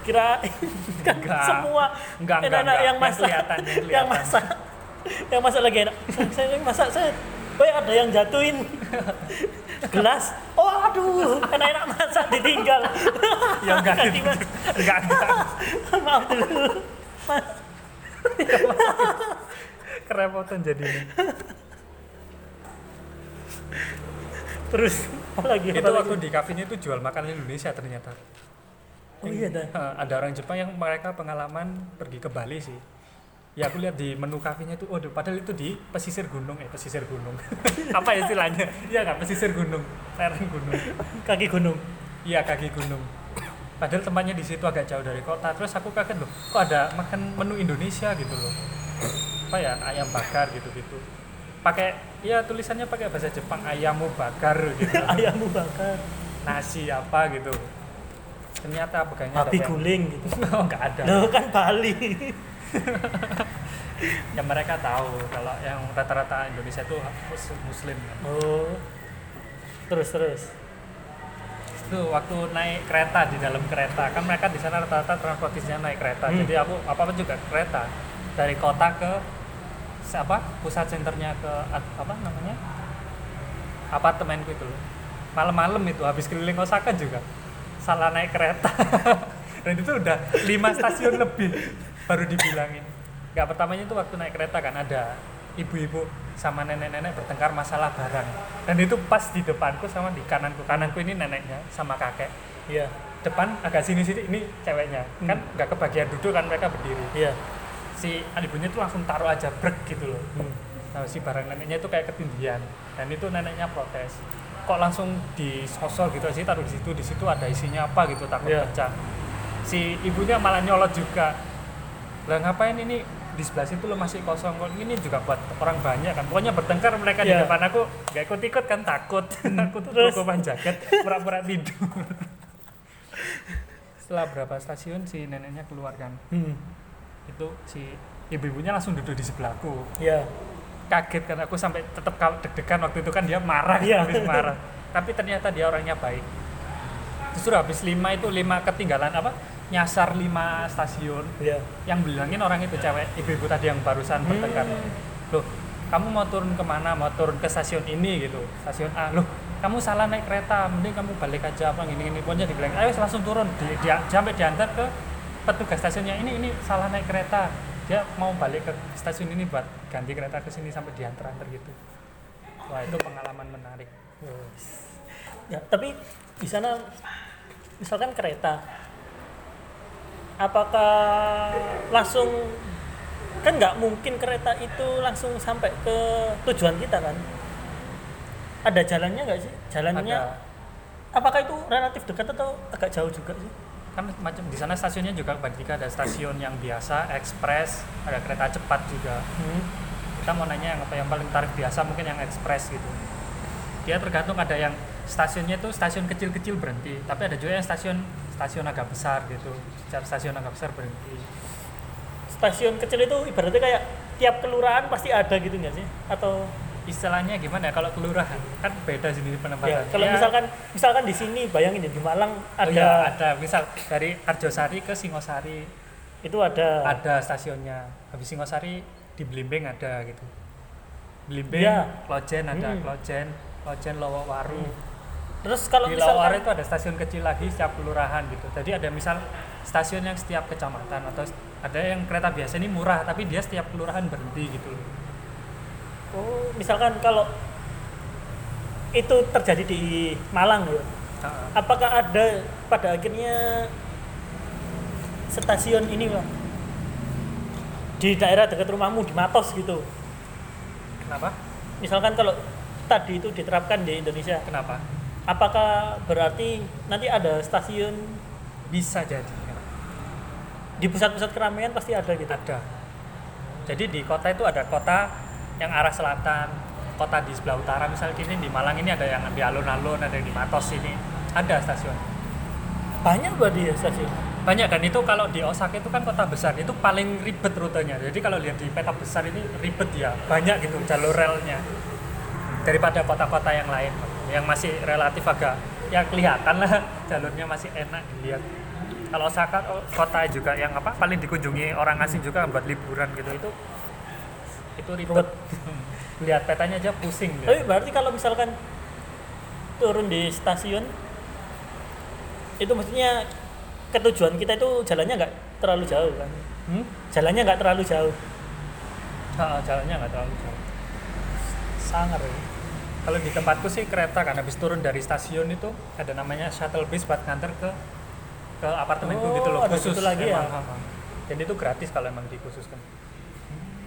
kira <laughs> kan Enggak. semua Enggak, enggak, enak-enak enggak. yang Yang masak, kelihatan, yang <laughs> yang kelihatan. masak, yang masak lagi enak. Saya, yang masak saya, oh ada yang jatuhin <laughs> gelas. Oh aduh, enak-enak masak ditinggal. Ya enggak Ganti, gitu. Mas. Enggak, enggak. Maaf dulu. Mas. Kerepotan jadinya. <laughs> Terus apa lagi? itu waktu di kafenya itu jual makanan Indonesia ternyata. Oh iya dah. Eh, ada orang Jepang yang mereka pengalaman pergi ke Bali sih. Ya aku lihat di menu kafenya itu, waduh, padahal itu di pesisir gunung, eh pesisir gunung. <laughs> Apa istilahnya? Iya nggak pesisir gunung, lereng gunung. Kaki gunung. Iya kaki gunung. Padahal tempatnya di situ agak jauh dari kota. Terus aku kaget loh, kok ada makan menu Indonesia gitu loh. Apa ya ayam bakar gitu-gitu. Pakai ya tulisannya pakai bahasa Jepang ayamu bakar gitu. <laughs> Ayammu bakar. Nasi apa gitu. Ternyata pegangnya Babi ada yang- guling <laughs> gitu. Oh, nggak ada. Loh kan Bali. <laughs> Ya mereka tahu kalau yang rata-rata Indonesia itu mus- muslim kan. Oh. Terus terus. itu waktu naik kereta di dalam kereta kan mereka di sana rata-rata transportasinya naik kereta Hmm. jadi aku apa apa juga kereta dari kota ke apa pusat senternya ke apa namanya? Apartemenku itu loh. Malam-malam itu habis keliling Osaka juga. Salah naik kereta. <laughs> Dan itu udah lima stasiun lebih baru dibilangin. Nggak pertamanya itu waktu naik kereta kan ada ibu-ibu sama nenek-nenek bertengkar masalah barang. Dan itu pas di depanku sama di kananku. Kananku ini neneknya sama kakek. Iya. depan agak sini sini ini ceweknya. Hmm. kan nggak kebagian duduk kan mereka berdiri. Iya. Si ibunya tuh langsung taruh aja brek gitu loh. Hmm. nah, si barang neneknya itu kayak ketindihan dan itu neneknya protes. Kok langsung disosol gitu sih taruh di situ di situ ada isinya apa gitu takut Iya. pecah. Si ibunya malah nyolot juga. Lah ngapain ini? Di sebelah situ lo masih kosong. Kok ini juga buat orang banyak kan? Pokoknya bertengkar mereka di Iya. depan aku. Gak ikut ikut kan takut. <laughs> Aku tuh Terus? tutupan jaket pura-pura tidur. <laughs> Setelah berapa stasiun si neneknya keluar kan? Hmm. Itu si ibu-ibunya langsung duduk di sebelahku. Iya. kaget kan aku sampai tetap deg-degan waktu itu kan dia marah Iya. habis marah. Tapi ternyata dia orangnya baik. Justru habis lima itu lima ketinggalan apa? Nyasar lima stasiun. Iya. yang bilangin orang itu cewek ibu-ibu tadi yang barusan Hmm. bertengkar loh kamu mau turun ke mana? Mau turun ke stasiun ini gitu. Stasiun A. Loh kamu salah naik kereta mending kamu balik aja apa gini gini pokoknya dibilang ayo langsung turun. Di, dia sampai diantar ke petugas stasiunnya ini ini salah naik kereta. Dia mau balik ke stasiun ini buat ganti kereta ke sini sampai diantar antar gitu. Wah itu pengalaman menarik. Ya, tapi di sana misalkan kereta apakah langsung kan nggak mungkin kereta itu langsung sampai ke tujuan kita kan? Ada jalannya nggak sih? Jalannya ada. apakah itu relatif dekat atau agak jauh juga sih kan macam di sana stasiunnya juga bagi ada stasiun yang biasa ekspres ada kereta cepat juga. Hmm. kita mau nanya yang apa yang paling tarif biasa mungkin yang ekspres gitu. Dia tergantung ada yang stasiunnya itu stasiun kecil-kecil berhenti tapi ada juga yang stasiun stasiun agak besar gitu. Secara stasiun agak besar berhenti. Stasiun kecil itu ibaratnya kayak tiap kelurahan pasti ada gitu nggak sih? Atau istilahnya gimana ya kalau kelurahan kan beda sendiri penempatan ya, kalau Ya, misalkan misalkan di sini bayangin ya di Malang oh ada ya, ada misal dari Arjosari ke Singosari itu ada ada stasiunnya habis Singosari di Blimbing ada gitu Blimbing Iya. Klojen ada Hmm. Klojen Klojen Lowowaru terus kalau di misalkan itu ada stasiun kecil lagi setiap kelurahan gitu. Jadi ada misal stasiun yang setiap kecamatan atau ada yang kereta biasa ini murah tapi dia setiap kelurahan berhenti gitu. loh. Oh, misalkan kalau itu terjadi di Malang ya, apakah ada pada akhirnya stasiun ini Bang? di daerah dekat rumahmu di Matos gitu? Kenapa? Misalkan kalau tadi itu diterapkan di Indonesia, Kenapa? apakah berarti nanti ada stasiun Bisa jadi. di pusat-pusat keramaian pasti ada gitu? Ada. Jadi di kota itu ada kota yang arah selatan, kota di sebelah utara misalnya ini di Malang ini ada yang di alun-alun, ada yang di Matos ini. Ada stasiun. Banyak berarti ya stasiun. Banyak dan itu kalau di Osaka itu kan kota besar, itu paling ribet rutenya. Jadi kalau lihat di peta besar ini ribet ya, banyak gitu jalur relnya. daripada kota-kota yang lain yang masih relatif agak ya kelihatan lah <laughs> jalurnya masih enak dilihat kalau Osaka oh, kota juga yang apa paling dikunjungi orang asing juga buat liburan gitu itu itu ribet <laughs> lihat petanya aja pusing gitu. Tapi berarti kalau misalkan turun di stasiun itu maksudnya ketujuan kita itu jalannya nggak terlalu jauh kan? Hmm? Jalannya nggak terlalu jauh. Ah, jalannya nggak terlalu jauh Sangar ya. kalau di tempatku sih kereta kan habis turun dari stasiun itu ada namanya shuttle bus buat nganter ke ke apartemenku Oh, gitu loh ada khusus gitu lagi ya? emang, ha, ha. dan itu gratis kalau emang dikhususkan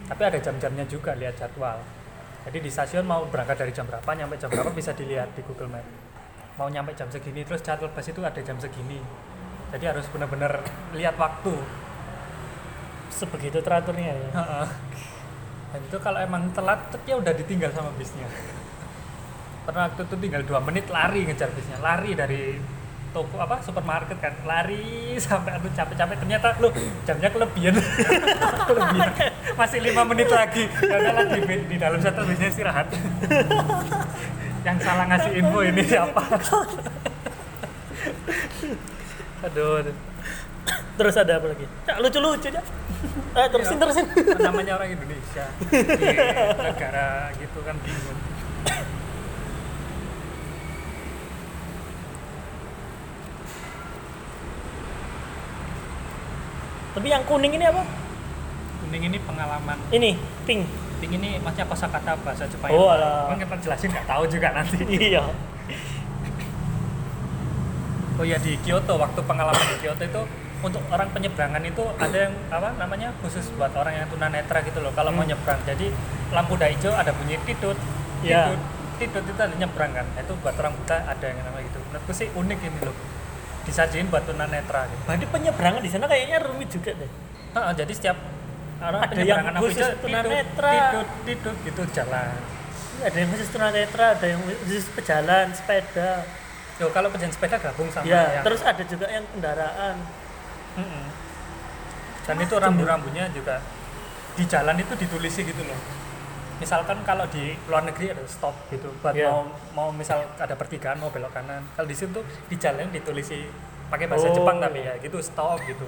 tapi ada jam-jamnya juga lihat jadwal. Jadi di stasiun mau berangkat dari jam berapa nyampe jam berapa bisa dilihat di Google Map. Mau nyampe jam segini terus shuttle bus itu ada jam segini. Jadi harus benar-benar lihat waktu. Sebegitu teraturnya ya. Dan itu kalau emang telat ya udah ditinggal sama bisnya pernah waktu itu tinggal dua menit lari ngejar bisnya lari dari toko apa supermarket kan lari <laughs> sampai aduh capek-capek ternyata lu jamnya kelebihan <laughs> kelebihan masih lima menit lagi ya udahlah di, di dalam shuttle bisnya istirahat <laughs> yang salah ngasih info ini siapa aduh, aduh. Terus ada apa lagi? Ya, lucu-lucu ya. Eh, terusin Iya. terusin. namanya orang Indonesia di negara gitu kan bingung Tapi yang kuning ini apa? kuning ini pengalaman Ini pink. pink ini maksudnya kosakata bahasa Jepang Oh, alah. kan kita jelasin nggak tahu juga nanti iya. oh ya di Kyoto waktu pengalaman di Kyoto itu untuk orang penyeberangan itu ada yang apa namanya khusus buat orang yang tunanetra gitu loh kalau mau Hmm. nyebrang jadi lampu udah hijau ada bunyi tidut Ya. tidut tidut itu ada nyebrang kan itu buat orang buta ada yang namanya gitu menurutku sih unik ini loh disajiin buat tunanetra gitu Berarti penyeberangan di sana kayaknya rumit juga deh. Ha, jadi setiap orang Ada yang khusus tunanetra. tidut tidut gitu jalan Ada yang khusus tunanetra, ada yang khusus pejalan, sepeda. Yo, kalau pejalan sepeda gabung sama ya, yang terus ada juga yang kendaraan. Mm-mm. Dan itu rambu-rambunya juga di jalan itu ditulisi gitu loh. Misalkan kalau di luar negeri ada stop gitu, buat Iya. mau mau misal ada pertigaan mau belok kanan. Kalau di situ di jalan ditulisi pakai bahasa Oh. Jepang tapi ya gitu stop gitu.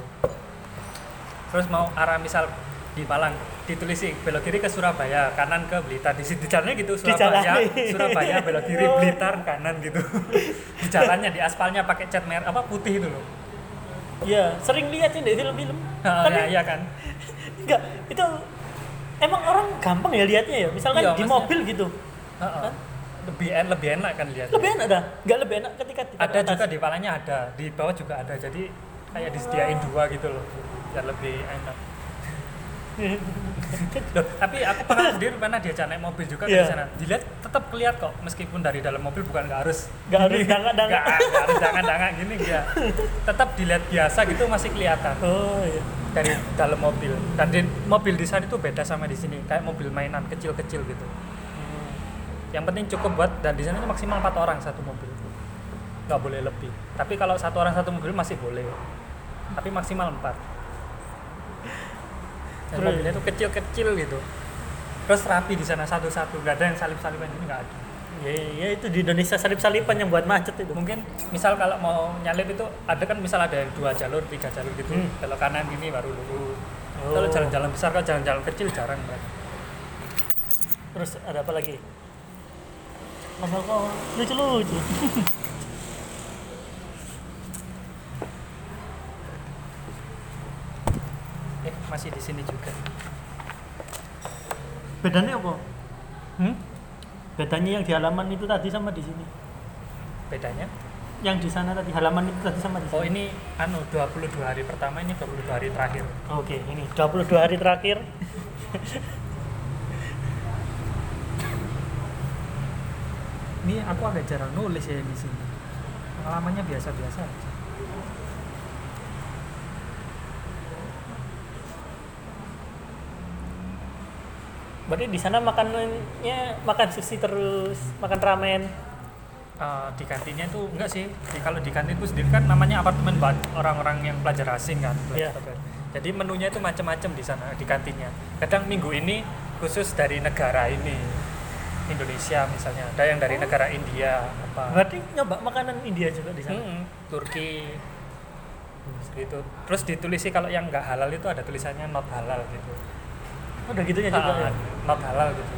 Terus mau arah misal di Malang ditulisi belok kiri ke Surabaya, kanan ke Blitar. Di situ jalannya gitu Surabaya. Surabaya belok kiri Oh. Blitar kanan gitu. di jalannya di aspalnya pakai cat merah apa putih itu loh. Iya, sering lihat sih di film-film. Oh, Tapi ya, iya kan. <laughs> enggak, itu emang orang gampang ya lihatnya ya. Misalkan Iya, di maksudnya- mobil gitu. Heeh. lebih en lebih enak kan lihat Lebih enak dah. Enggak lebih enak ketika di ada atas. juga di palanya ada di bawah juga ada jadi kayak disediain dua gitu loh biar lebih enak Loh, tapi aku pernah sendiri pernah diajak naik mobil juga Iya. ke sana. Dilihat tetap kelihat kok meskipun dari dalam mobil bukan nggak harus. Nggak harus gini, dangak-dangak. nggak nggak harus dangak-dangak gini ya tetap dilihat biasa gitu masih kelihatan Oh iya. dari dalam mobil. Dan di mobil di sana itu beda sama di sini kayak mobil mainan kecil-kecil gitu. Yang penting cukup buat dan di sana itu maksimal empat orang satu mobil. Nggak boleh lebih. Tapi kalau satu orang satu mobil masih boleh. Tapi maksimal empat dan Terus? mobilnya itu kecil-kecil gitu terus rapi di sana satu-satu nggak ada yang salip-salipan ini nggak ada Ya, ya itu di Indonesia salip-salipan yang buat macet itu. mungkin misal kalau mau nyalip itu ada kan misal ada dua jalur tiga jalur gitu Hmm. belok kanan ini baru lurus Oh. kalau jalan-jalan besar kalau jalan-jalan kecil jarang banget Terus ada apa lagi? Mas kok lucu-lucu. <laughs> eh masih di sini juga Bedanya apa? hmm? Bedanya yang di halaman itu tadi sama di sini. bedanya Yang di sana tadi halaman itu tadi sama di sini. oh ini anu 22 hari pertama ini 22 hari terakhir Oke, ini 22 hari terakhir. <laughs> ini aku agak jarang nulis ya di sini pengalamannya biasa-biasa aja Berarti di sana makanannya makan sushi terus, makan ramen. Eh, di kantinnya itu enggak sih. Di, kalau di kantin itu sendiri kan namanya apartemen buat orang-orang yang pelajar asing kan Iya. jadi menunya itu macam-macam di sana di kantinnya kadang minggu ini khusus dari negara ini Indonesia misalnya. Ada yang dari negara India apa. Berarti nyoba makanan India juga di sana. Mm-mm, Turki. Gitu terus ditulis sih kalau yang nggak halal itu ada tulisannya not halal gitu Udah gitunya juga ya. Ah, not halal gitu.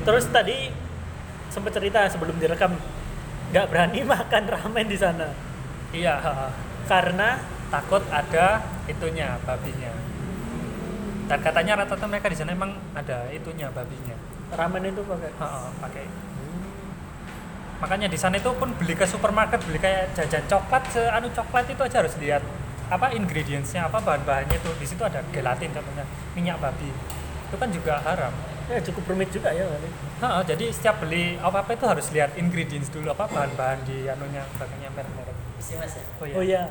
Terus tadi sempat cerita sebelum direkam nggak berani <laughs> makan ramen di sana. Iya karena takut ada itunya babinya. Dan katanya rata-rata mereka di sana emang ada itunya babinya. Ramen itu pakai? Ha-ha, pakai. Makanya di sana itu pun beli ke supermarket beli kayak jajan coklat seanu coklat itu aja harus lihat apa ingredientsnya apa bahan-bahannya itu di situ ada gelatin contohnya minyak babi. Itu kan juga haram. Ya cukup rumit juga ya berarti. Ha, jadi setiap beli apa apa itu harus lihat ingredients dulu apa bahan-bahan di anunya bagangnya merek-merek. Oh, iya. Oh iya.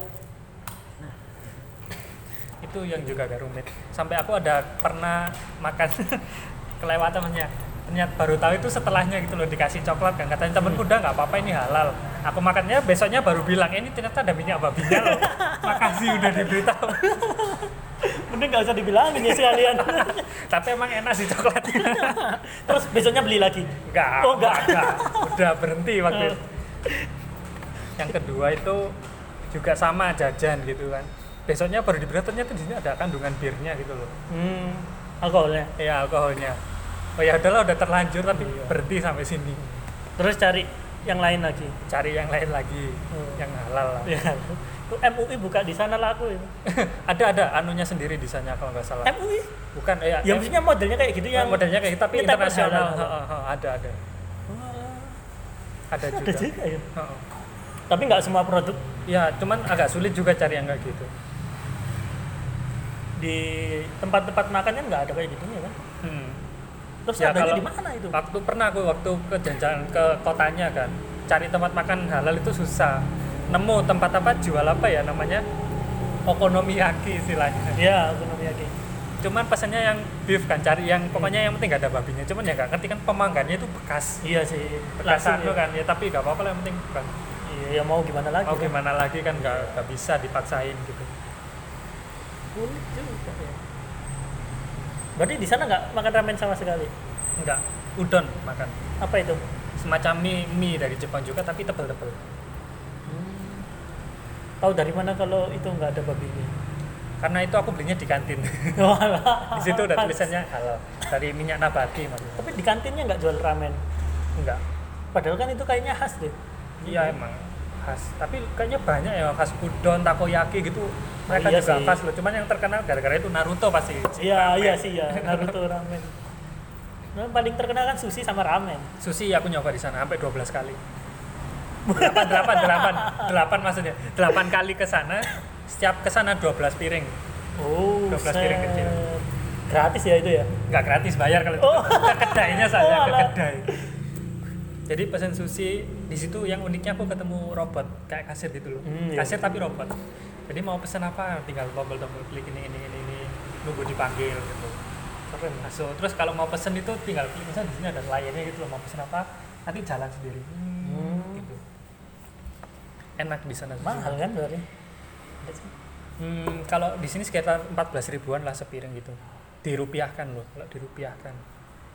itu yang juga agak rumit. Sampai aku ada pernah makan <laughs> kelewatan namanya ternyata baru tahu itu setelahnya gitu loh dikasih coklat kan katanya temenku udah nggak apa-apa ini halal aku makannya besoknya baru bilang "Eh, ini ternyata ada minyak babinya loh <laughs> makasih udah diberitahu Mending nggak usah dibilangin ya sekalian. <laughs> tapi emang enak sih coklatnya <laughs> Terus besoknya beli lagi. enggak Oh, enggak. enggak udah berhenti waktu Oh. itu yang kedua itu juga sama jajan gitu kan besoknya baru diberitahu ternyata di sini ada kandungan birnya gitu loh Hmm, alkoholnya. ya alkoholnya oh ya udahlah udah terlanjur tapi Iya. berhenti sampai sini Terus cari yang lain lagi. cari yang lain lagi Hmm. yang halal lah Ya. Itu MUI buka di sana laku itu. <laughs> ada ada anunya sendiri di sana kalau nggak salah MUI? bukan ya, Ya maksudnya modelnya kayak gitu yang modelnya kayak gitu, tapi internasional halal. Ha, ha, ha, ada ada Wah, ada Ada juga juga ya. Ha, ha. Tapi nggak semua produk ya cuman agak sulit juga cari yang kayak gitu di tempat-tempat makannya nggak ada kayak gitunya kan. Terus Ya, adanya di mana itu? waktu pernah aku waktu ke jalan ke kotanya kan cari tempat makan halal itu susah nemu tempat apa jual apa ya namanya okonomiyaki istilahnya Ya, okonomiyaki. cuman pesannya yang beef kan cari yang pokoknya yang penting gak ada babinya cuman ya gak ngerti kan pemanggannya itu bekas Iya sih. bekas Langsung anu ya. kan ya tapi gak apa-apa lah yang penting bukan Iya, ya mau gimana lagi? oh kan? gimana lagi kan gak, gak bisa dipaksain gitu Unik juga ya. Berarti di sana nggak makan ramen sama sekali. enggak udon makan Apa itu? semacam mie mie dari Jepang juga tapi tebel-tebel Tahu dari mana kalau itu nggak ada babinya? karena itu aku belinya di kantin <laughs> Walah. di situ udah tulisannya halal dari minyak nabati maksudnya Tapi di kantinnya nggak jual ramen. enggak Padahal kan itu kayaknya khas deh. iya emang khas tapi kayaknya banyak ya khas udon takoyaki gitu mereka iya juga sih. khas loh cuman yang terkenal gara-gara itu Naruto pasti Iya, Ramen. iya sih ya. <laughs> Naruto ramen. Nah, paling terkenal kan sushi sama ramen. sushi aku nyoba di sana sampai 12 kali delapan delapan delapan delapan maksudnya delapan kali ke sana setiap ke sana 12 piring Oh, 12 piring set. kecil. Gratis ya itu ya? nggak gratis bayar kalau itu <laughs> Oh. ke kedainya saya Oh, ke kedai jadi pesan sushi di situ yang uniknya aku ketemu robot kayak kasir gitu loh Hmm, iya. kasir tapi robot jadi mau pesan apa? Tinggal tombol tombol klik ini ini ini ini. Nunggu dipanggil gitu. Keren. masuk terus kalau mau pesen itu tinggal klik. Misalnya di sini ada layarnya gitu loh mau pesen apa? Nanti jalan sendiri. Hmm. gitu. Enak di sana. Mahal kan berarti? Hmm, kalau di sini sekitar 14 ribuan lah sepiring gitu. Dirupiahkan loh kalau dirupiahkan.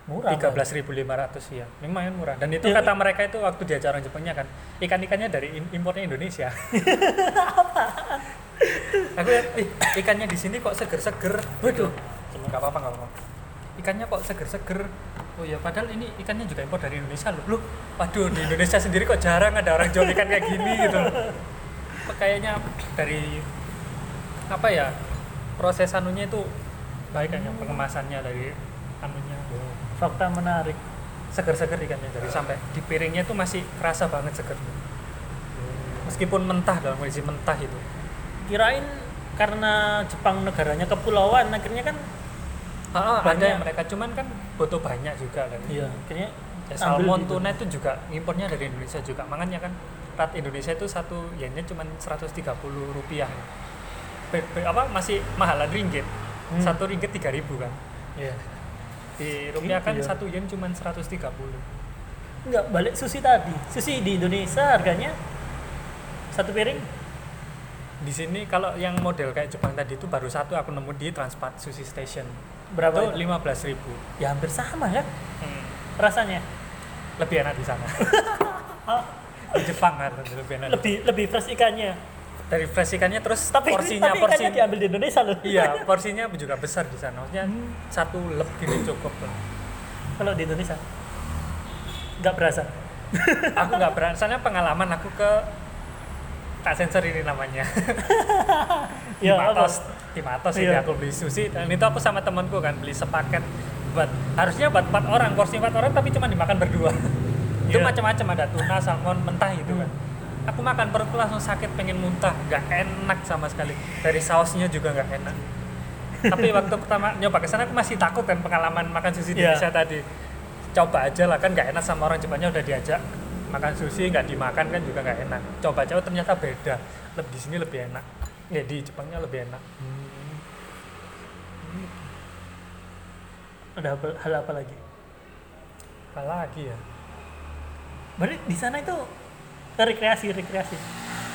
Murah. tiga Bang. belas ribu lima ratus ya lumayan murah. Dan itu Ya, kata mereka itu waktu diajar orang Jepangnya kan ikan ikannya dari im- impornya Indonesia <laughs> aku lihat "Ih, ikannya di sini kok seger seger Waduh. nggak apa apa nggak apa ikannya kok seger seger oh ya padahal ini ikannya juga impor dari Indonesia loh. Loh waduh di Indonesia sendiri kok jarang ada orang jual ikan kayak gini gitu kayaknya dari apa ya proses anunya itu baik kayaknya pengemasannya dari anunya. Fakta menarik. seger-seger ikannya dari sampai di piringnya itu masih kerasa banget seger. Meskipun mentah dalam kondisi mentah itu Kirain karena Jepang negaranya kepulauan, akhirnya kan ada Banyak. yang mereka cuman kan butuh banyak juga kan iya, akhirnya Ya, salmon gitu. tuna itu juga impornya dari Indonesia juga makanya kan rat Indonesia itu satu yennya cuma 130 rupiah Be- be- apa masih mahalan ringgit Hmm. satu ringgit 3000 kan Iya. di rupiah kan Gitu ya. satu yen cuma 130 Enggak, balik sushi tadi. Sushi di Indonesia harganya satu piring di sini kalau yang model kayak Jepang tadi itu baru satu aku nemu di Transmart Sushi Station. Berapa? itu itu? 15.000 ribu. Ya hampir sama kan? hmm. rasanya? Lebih enak di sana. <laughs> Di Jepang kan lebih enak. Lebih lebih fresh ikannya? Dari fresh ikannya terus tapi porsinya tapi porsi ikannya diambil di Indonesia loh. Iya <laughs> porsinya juga besar di sana. Maksudnya satu lep gini cukup lah. kalau di Indonesia? Nggak berasa? Aku nggak berani soalnya pengalaman aku ke tak sensor ini namanya. <laughs> Ya apa? Matos di Matos ini Iya. aku beli sushi. Dan itu aku sama temanku kan beli sepaket buat harusnya buat empat orang porsi empat orang tapi cuma dimakan berdua. <laughs> Itu Iya. macam-macam ada tuna salmon mentah gitu kan. Aku makan perutku langsung sakit pengen muntah. Nggak enak sama sekali. Dari sausnya juga nggak enak. Tapi waktu pertama nyoba ke sana aku masih takut kan pengalaman makan sushi di Iya. Indonesia tadi. Coba aja lah kan nggak enak sama orang Jepangnya udah diajak makan sushi nggak dimakan kan juga nggak enak. Coba coba ternyata beda. Lebih di sini lebih enak. Ya di Jepangnya lebih enak. Ada apa, hal apa lagi? Apa lagi ya? Berarti di sana itu rekreasi rekreasi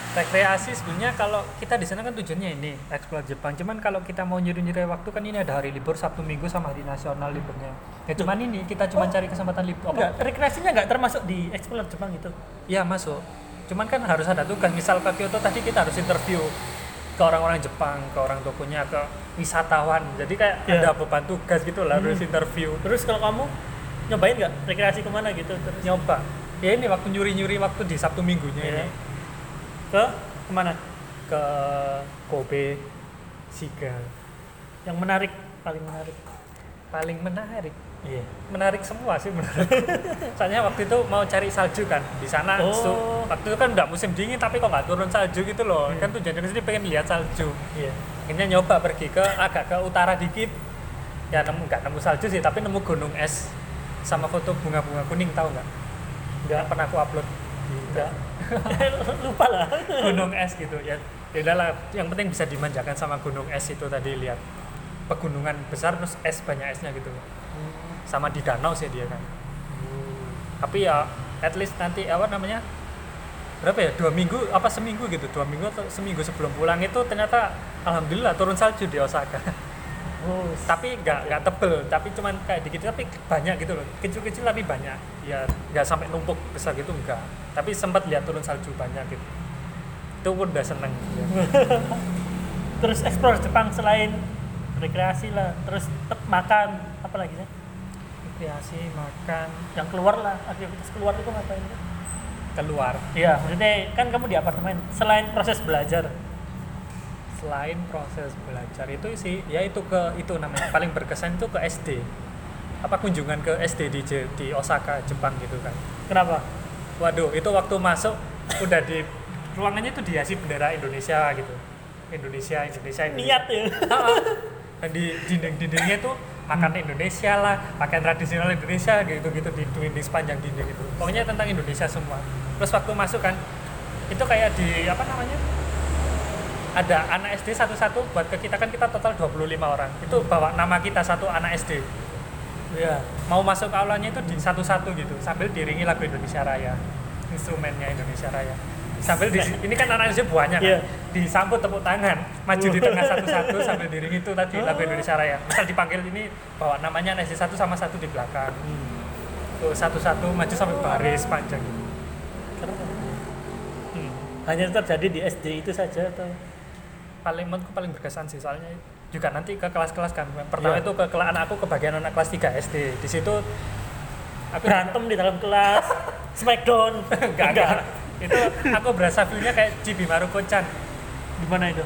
rekreasi sebenarnya kalau kita di sana kan tujuannya ini eksplor Jepang cuman kalau kita mau nyuri-nyuri waktu kan ini ada hari libur Sabtu Minggu sama hari nasional liburnya ya cuman ini kita cuma Oh. cari kesempatan libur enggak rekreasinya nggak termasuk di explore Jepang itu Iya masuk. Cuman kan harus ada tugas. Misal ke Kyoto tadi kita harus interview ke orang-orang Jepang, ke orang tokonya, ke wisatawan. Jadi kayak Iya. ada beban tugas gitu lah harus interview. terus kalau kamu nyobain nggak rekreasi ke mana gitu terus Nyoba. Ya ini waktu nyuri-nyuri waktu di Sabtu Minggunya Iya. ini ke ke mana ke Kobe, Shiga. yang menarik paling menarik Paling menarik. iya Menarik semua sih menarik. <laughs> Soalnya waktu itu mau cari salju kan di sana. Oh. su- waktu itu kan udah musim dingin tapi kok nggak turun salju gitu loh. Iya. Kan tujuannya ke sini pengen lihat salju. iya akhirnya nyoba pergi ke agak ke utara dikit ya nemu nggak nemu salju sih tapi nemu gunung es sama foto bunga-bunga kuning tahu nggak nggak pernah aku upload enggak. <laughs> Lupa lah. Gunung es gitu ya. Ya udahlah yang penting bisa dimanjakan sama gunung es itu tadi lihat pegunungan besar terus es banyak esnya gitu. Sama di danau sih dia kan. Tapi ya at least nanti apa namanya berapa ya dua minggu apa seminggu gitu dua minggu atau seminggu sebelum pulang itu ternyata alhamdulillah turun salju di Osaka <laughs> oh tapi nggak nggak tebel tapi cuman kayak dikit tapi banyak gitu loh. Kecil-kecil tapi banyak. Ya nggak sampai numpuk besar gitu enggak tapi sempat lihat turun salju banyak gitu. Itu pun udah seneng ya. <laughs> terus explore Jepang selain rekreasi lah. Terus makan apa lagi sih? Rekreasi makan. Yang keluar lah aktivitas keluar itu ngapain keluar. Iya maksudnya kan kamu di apartemen. Selain proses belajar selain proses belajar itu sih ya itu ke itu namanya paling berkesan itu ke SD apa kunjungan ke SD di di Osaka Jepang gitu kan. Kenapa? Waduh itu waktu masuk udah di ruangannya itu dihiasi bendera Indonesia gitu. Indonesia Indonesia, Indonesia. niat ya. Dan di dinding-dindingnya tuh makan Indonesia lah pakaian tradisional Indonesia gitu gitu di dinding sepanjang dinding itu. Pokoknya tentang Indonesia semua. Terus waktu masuk kan itu kayak di apa namanya ada anak SD satu-satu buat ke kita kan kita total 25 orang. Itu bawa nama kita satu anak SD iya mau masuk aulanya itu di satu-satu gitu sambil diringi lagu Indonesia Raya instrumennya Indonesia Raya. Sambil di ini kan anak SD banyak kan? Iya. disambut tepuk tangan maju di tengah <laughs> satu-satu sambil diringi itu tadi lagu. Indonesia Raya. Misal dipanggil ini bawa namanya anak SD satu sama satu di belakang. Tuh satu-satu maju sampai baris panjang. Gitu. Hmm. hanya terjadi di SD itu saja atau paling menurutku paling berkesan sih soalnya juga nanti ke kelas-kelas kan. Pertama Iya. itu ke kelas anak aku ke bagian anak kelas 3 SD di situ aku berantem di dalam kelas. <laughs> Smackdown. Enggak, enggak. itu aku berasa feelnya kayak Chibi Maruko-chan di mana itu?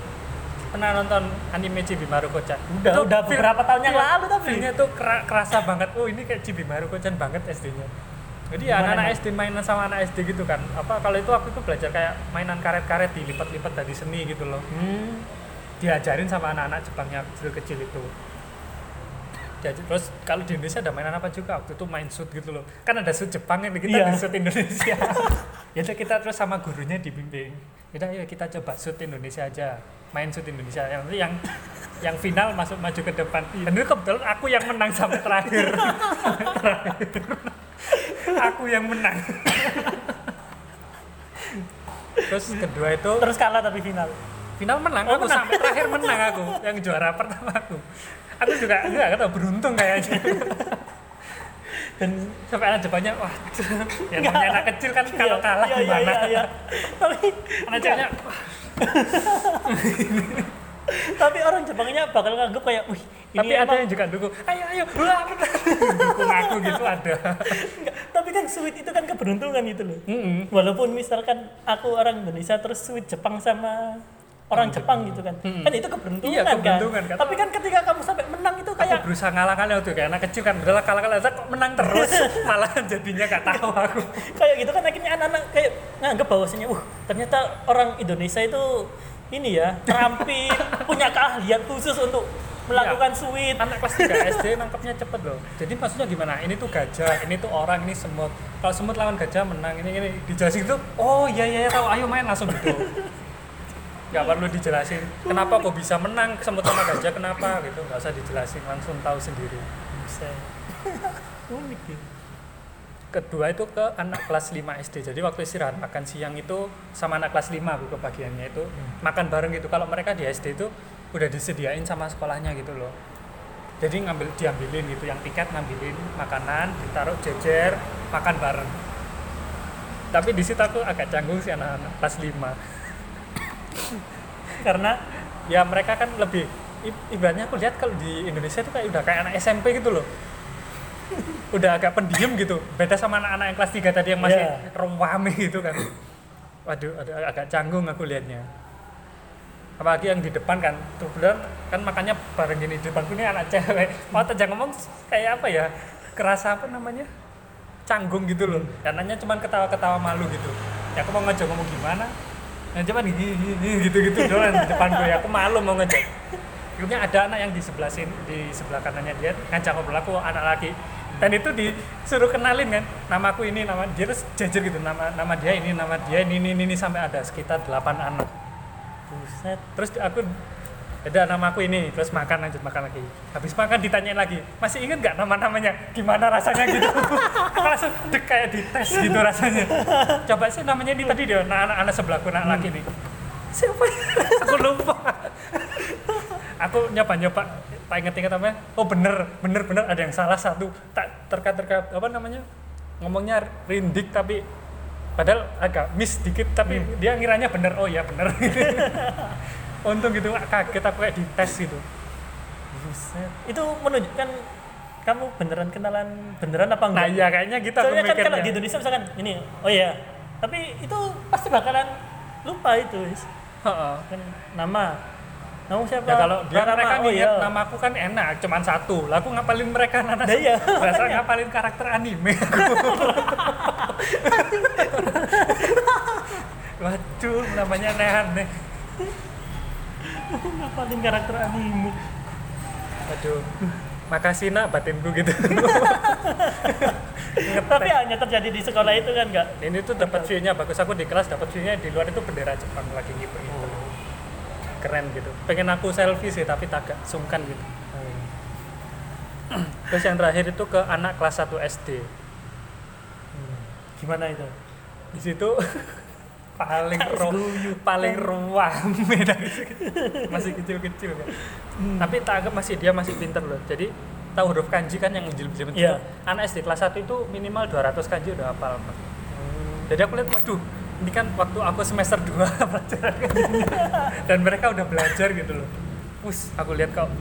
Pernah nonton anime Chibi Maruko-chan Udah- Itu udah feel- beberapa tahun yang lalu tapi. feelnya tuh kera- kerasa banget. Oh ini kayak Chibi Maruko-chan banget SD-nya jadi ya anak-anak? SD mainan sama anak SD gitu kan. Apa kalau itu aku itu belajar kayak mainan karet-karet dilipat-lipat dari seni gitu loh. Hmm. diajarin sama anak-anak Jepangnya kecil-kecil itu. Diajar- terus kalau di Indonesia ada mainan apa juga? Waktu itu main shoot gitu loh. Kan ada shoot Jepang ini kita Iya. di shoot Indonesia. <laughs> Ya udah kita terus sama gurunya dibimbing. Udah ayo kita coba shoot Indonesia aja main shoot Indonesia. Yang yang yang final masuk maju ke depan. Dan itu kebetulan aku yang menang sampai terakhir. Terakhir. <laughs> aku yang menang. Terus kedua itu terus kalah tapi final. Final menang Oh, aku menang. sampai terakhir menang aku. Yang juara pertama aku. Aku juga enggak tahu beruntung kayaknya. Dan sampai anak Jepangnya wah <laughs> ya namanya anak kecil kan kalau Iya, kalah iya, iya, gimana? iya, iya. <laughs> tapi anak ceweknya wah, tapi orang Jepangnya bakal nganggep kayak wih ini tapi ada yang juga dukung ayo ayo <laughs> dukung aku gitu ada. Enggak, tapi kan sweet itu kan keberuntungan itu loh. Mm-mm. walaupun misalkan aku orang Indonesia terus sweet Jepang sama orang Jepang gitu kan. Kan itu keberuntungan, Iya, keberuntungan, kan. Kan. tapi kan ketika kamu sampai menang itu aku kayak berusaha ngalah-ngalah waktu kayak anak kecil kan. Udahlah kalah-kalah Zak, kok menang terus? <laughs> Malah jadinya gak tahu aku. <laughs> Kayak gitu kan akhirnya anak-anak kayak nganggep bahwasanya uh ternyata orang Indonesia itu ini ya terampil <laughs> punya keahlian khusus untuk melakukan sweet. Anak kelas 3 SD nangkepnya cepet loh. Jadi maksudnya gimana? Ini tuh gajah ini tuh orang ini semut. Kalau semut lawan gajah menang. Ini ini. Dijelasin tuh oh iya iya iya, tahu. Ayo main. Langsung gitu nggak perlu dijelasin kenapa kok bisa menang semut sama gajah kenapa gitu. Nggak usah dijelasin langsung tahu sendiri. Buset. <laughs> unik gitu kedua itu ke anak kelas 5 SD jadi waktu istirahat makan siang itu sama anak kelas 5 aku kebagiannya itu. Makan bareng gitu. Kalau mereka di SD itu udah disediain sama sekolahnya gitu loh. Jadi ngambil diambilin gitu. Yang tiket ngambilin makanan ditaruh jejer makan bareng. Tapi di situ aku agak canggung sih anak-anak kelas 5 karena ya mereka kan lebih ibaratnya aku lihat kalau di Indonesia itu kayak udah kayak anak SMP gitu loh. <laughs> Udah agak pendiam gitu. Beda sama anak-anak yang kelas 3 tadi yang masih Iya. rame gitu kan. Waduh ada agak canggung aku lihatnya apalagi yang di depan kan tuh bener kan makanya bareng gini di depanku ini anak cewek. Mau aja ngomong kayak apa ya kerasa apa namanya canggung gitu loh. Karenanya cuman ketawa-ketawa malu gitu. Ya aku mau ngajak ngomong gimana ya cuman gini, gitu-gitu doang di depanku ya aku malu mau ngajak akhirnya ada anak yang di sebelah sini di sebelah kanannya dia ngajak ngobrol. Aku anak laki. Dan itu disuruh kenalin kan namaku ini nama dia terus jajar gitu. Nama nama dia ini nama dia ini ini ini, ini sampai ada sekitar 8 anak. Buset. Terus aku ada nama aku ini terus makan lanjut makan lagi. Habis makan ditanyain lagi masih inget nggak nama namanya gimana rasanya? gitu. <laughs> Aku langsung dek kayak dites gitu rasanya. Coba sih namanya ini tadi dia nah, anak anak sebelahku anak laki nih siapa? Aku lupa. Aku nyoba nyoba tak inget inget apa oh bener bener bener ada yang salah satu. Tak terkait terkait apa namanya? Ngomongnya rindik tapi padahal agak miss dikit tapi dia ngiranya bener. Oh ya bener <laughs> untung gitu kaget aku kayak dites gitu. Buset. Itu menunjukkan kamu beneran kenalan beneran apa enggak? Nah iya kayaknya gitu aku soalnya kan kalau di Indonesia misalkan ini oh iya tapi itu pasti bakalan lupa itu Is. Heeh. kan nama kamu siapa? Ya kalau dia Rama, mereka oh iya. nama aku kan enak cuman satu. Lah aku ngapalin mereka nana Nah, iya, ngapalin karakter anime <laughs> waduh namanya aneh-aneh ngapalin karakter anime. Waduh makasih nak batinku gitu. <laughs> Tapi hanya terjadi di sekolah itu kan enggak ini tuh dapat view-nya bagus. Aku di kelas dapat view-nya di luar itu bendera Jepang lagi ngibar gitu. Keren gitu. Pengen aku selfie sih tapi tak agak sungkan gitu. Terus yang terakhir itu ke anak kelas 1 SD gimana itu? Di situ <laughs> paling guyup. paling rame dari segitu. masih kecil-kecil kan? Tapi tak anggap masih dia masih pinter loh. Jadi tahu huruf kanji kan yang jilid-jilid Iya. anak SD kelas 1 itu minimal 200 kanji udah hafal jadi aku lihat waduh ini kan waktu aku semester 2 <laughs> pelajaran. Kanjinya. dan mereka udah belajar gitu loh. Wus, aku lihat kok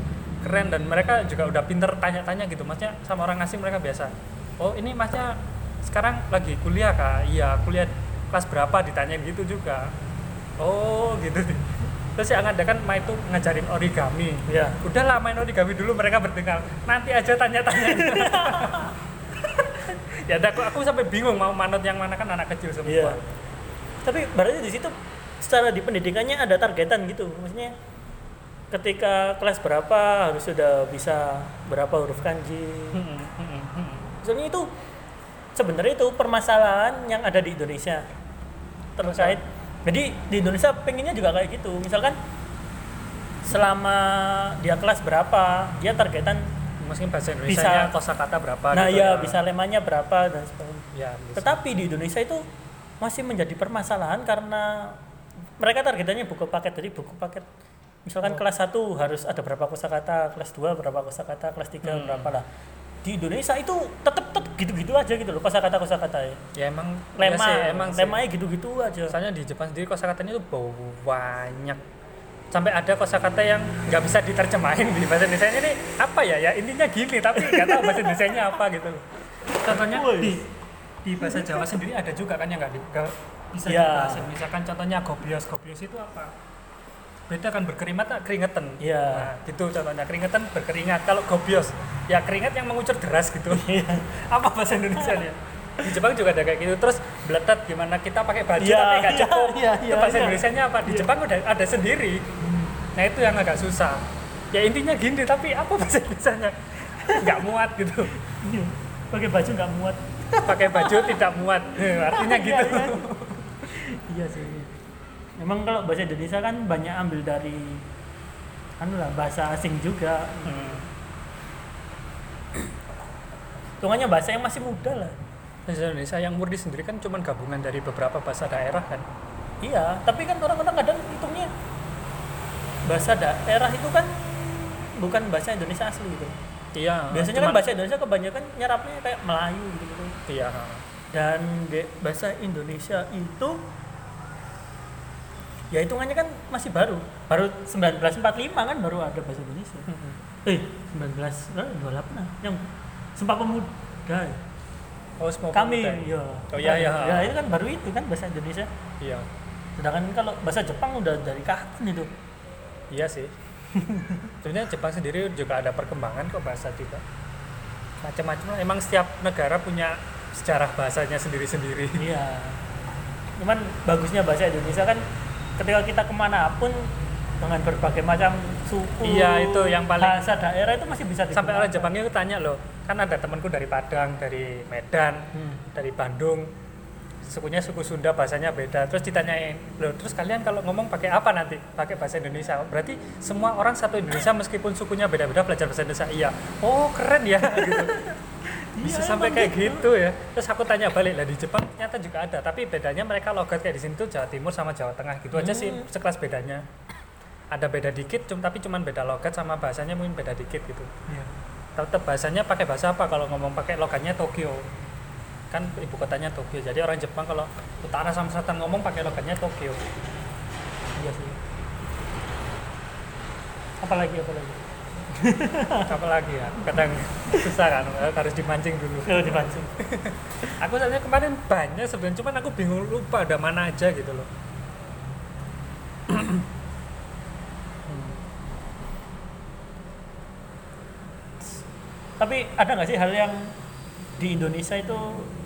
keren. Dan mereka juga udah pinter tanya-tanya gitu. Maksudnya sama orang asing mereka biasa. Oh ini masnya sekarang lagi kuliah kak iya kuliah kelas berapa ditanyain gitu juga oh gitu terus yang ada kan Ma itu ngajarin origami Iya. udahlah main origami dulu mereka bertingkah nanti aja tanya-tanya <laughs> ya udah, aku, aku sampai bingung mau manut yang mana kan anak kecil semua Iya. Tapi berarti di situ secara di pendidikannya ada targetan gitu. Maksudnya ketika kelas berapa harus sudah bisa berapa huruf kanji. Hmm, hmm, hmm. Soalnya itu sebenarnya itu permasalahan yang ada di Indonesia terkait. Jadi di Indonesia pengennya juga kayak gitu. Misalkan selama dia kelas berapa, dia targetan mungkin bahasa Indonesia Bisa. kosakata berapa nah gitu ya bisa lemanya berapa dan sebagainya. ya bisa. Tetapi di Indonesia itu masih menjadi permasalahan karena mereka targetannya buku paket. Jadi buku paket misalkan kelas 1 harus ada berapa kosakata, kelas 2 berapa kosakata, kelas 3 Hmm. berapa lah. Di Indonesia itu tetep tetep gitu-gitu aja gitu loh kosakata kosakatanya ya. Emang lema ya sih, emang lemanya gitu-gitu aja. Soalnya di Jepang sendiri kosakatanya itu banyak. Sampai ada kosakata yang nggak bisa diterjemahin di bahasa Indonesia ini apa ya? Ya intinya gini tapi nggak tahu bahasa Indonesia apa gitu. Contohnya di di bahasa Jawa sendiri ada juga kan yang nggak bisa Iya. dijelasin misalkan contohnya gobios. Gobios itu apa beda kan berkeringat tak? Keringetan? Iya. nah, gitu contohnya. Keringetan berkeringat. Kalau gobios ya keringat yang mengucur deras gitu. <laughs> Apa bahasa Indonesia nya? Di Jepang juga ada kayak gitu. Terus beletet gimana kita pakai baju Iya, tapi nggak iya, cukup. iya, itu iya, bahasa iya. Indonesia nya apa? Di Iya. Jepang udah ada sendiri. Nah itu yang agak susah. Ya intinya gini tapi apa bahasa Indonesia nya nggak muat gitu. Iya. pakai baju nggak muat. Pakai baju tidak muat. <laughs> Artinya Iya, gitu. iya. iya sih memang kalau bahasa Indonesia kan banyak ambil dari anu lah bahasa asing juga. Hmm. bahasa yang masih muda lah. Bahasa Indonesia yang murni sendiri kan cuma gabungan dari beberapa bahasa daerah kan? Iya tapi kan orang-orang kadang hitungnya bahasa daerah itu kan bukan bahasa Indonesia asli gitu. Iya biasanya cuman- kan bahasa Indonesia kebanyakan nyerapnya kayak Melayu gitu, -gitu. iya. Dan bahasa Indonesia itu ya hitungannya kan masih baru. Baru 1945 kan baru ada bahasa Indonesia. Eh 1928 nah yang Sumpah Pemuda. Oh semua kami pemuda. ya. Oh, iya, iya. ya itu kan baru itu kan bahasa Indonesia. Iya. Sedangkan kalau bahasa Jepang udah dari kapan itu? Iya sih. <laughs> Sebenarnya Jepang sendiri juga ada perkembangan kok bahasa juga. Macam-macam lah. Emang setiap negara punya sejarah bahasanya sendiri-sendiri. Iya. Cuman bagusnya bahasa Indonesia kan ketika kita ke mana pun dengan berbagai macam suku Iya, itu yang paling- bahasa daerah itu masih bisa sampai orang. Jepangnya itu tanya loh kan ada temanku dari Padang dari Medan Hmm. dari Bandung sukunya suku Sunda bahasanya beda. Terus ditanyain loh terus kalian kalau ngomong pakai apa nanti? Pakai bahasa Indonesia. Berarti semua orang satu Indonesia meskipun sukunya beda-beda belajar bahasa Indonesia. Iya. Oh keren ya <laughs> gitu bisa Iya, sampai kayak gitu. gitu ya. Terus aku tanya balik lah di Jepang ternyata juga ada tapi bedanya mereka logat kayak di sini tuh Jawa Timur sama Jawa Tengah gitu aja sih Hmm. sekelas bedanya. Ada beda dikit cum- tapi cuman beda logat sama bahasanya mungkin beda dikit gitu. Iya. tetap bahasanya pakai bahasa apa kalau ngomong pakai logatnya Tokyo? Kan ibu kotanya Tokyo jadi orang Jepang kalau utara sama selatan ngomong pakai logatnya Tokyo. Iya sih. Apalagi apalagi apa lagi ya kadang susah kan harus dimancing dulu. Kalau dipancing. <laughs> Aku soalnya kemarin banyak sebenarnya cuman aku bingung lupa ada mana aja gitu loh. Tapi ada nggak sih hal yang di Indonesia itu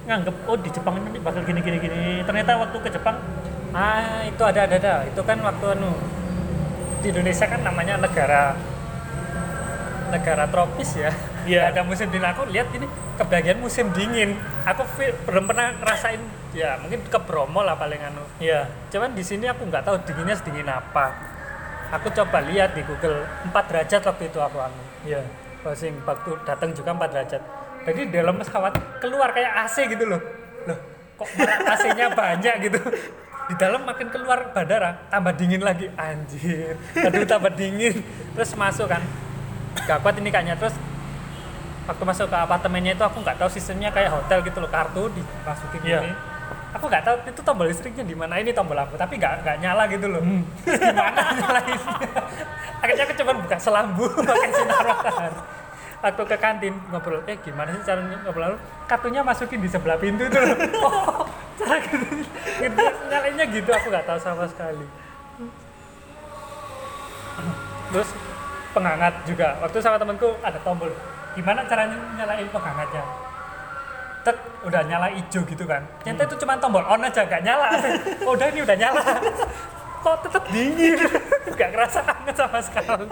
nganggep oh di Jepang ini bakal gini gini gini. Ternyata waktu ke Jepang ah itu ada ada ada. Itu kan waktu anu di Indonesia kan namanya negara negara tropis ya. Iya. Nggak ada musim dingin. Aku lihat ini kebagian musim dingin. Aku feel- belum pernah ngerasain ya mungkin ke Bromo lah paling anu. Ya cuman di sini aku nggak tahu dinginnya sedingin apa. Aku coba lihat di Google 4 derajat waktu itu aku anu. Ya Posing waktu datang juga 4 derajat. Jadi di dalam pesawat keluar kayak AC gitu loh. Loh kok AC-nya banyak gitu? Di dalam makin keluar bandara tambah dingin lagi. Anjir. Aduh tambah dingin. Terus masuk kan gak kuat ini kayaknya. Terus waktu masuk ke apartemennya itu aku nggak tahu sistemnya kayak hotel gitu loh kartu dimasukin Iya. gini aku nggak tahu itu tombol listriknya di mana ini tombol lampu tapi nggak nggak nyala gitu loh. <laughs> Terus gimana nyalain? <laughs> Akhirnya aku coba buka selambu <laughs> pakai sinar matahari. Waktu ke kantin ngobrol eh gimana sih caranya ngobrol lalu kartunya masukin di sebelah pintu tuh loh. oh cara gitu, gitu nyalainnya gitu aku nggak tahu sama sekali. Terus penghangat juga. Waktu sama temanku ada tombol gimana caranya nyalain penghangatnya? Tek udah nyala hijau gitu kan. Ternyata itu cuma tombol on aja gak nyala. Oh, <laughs> udah ini udah nyala. <laughs> Kok tetap dingin? <laughs> Gak kerasa hangat sama sekali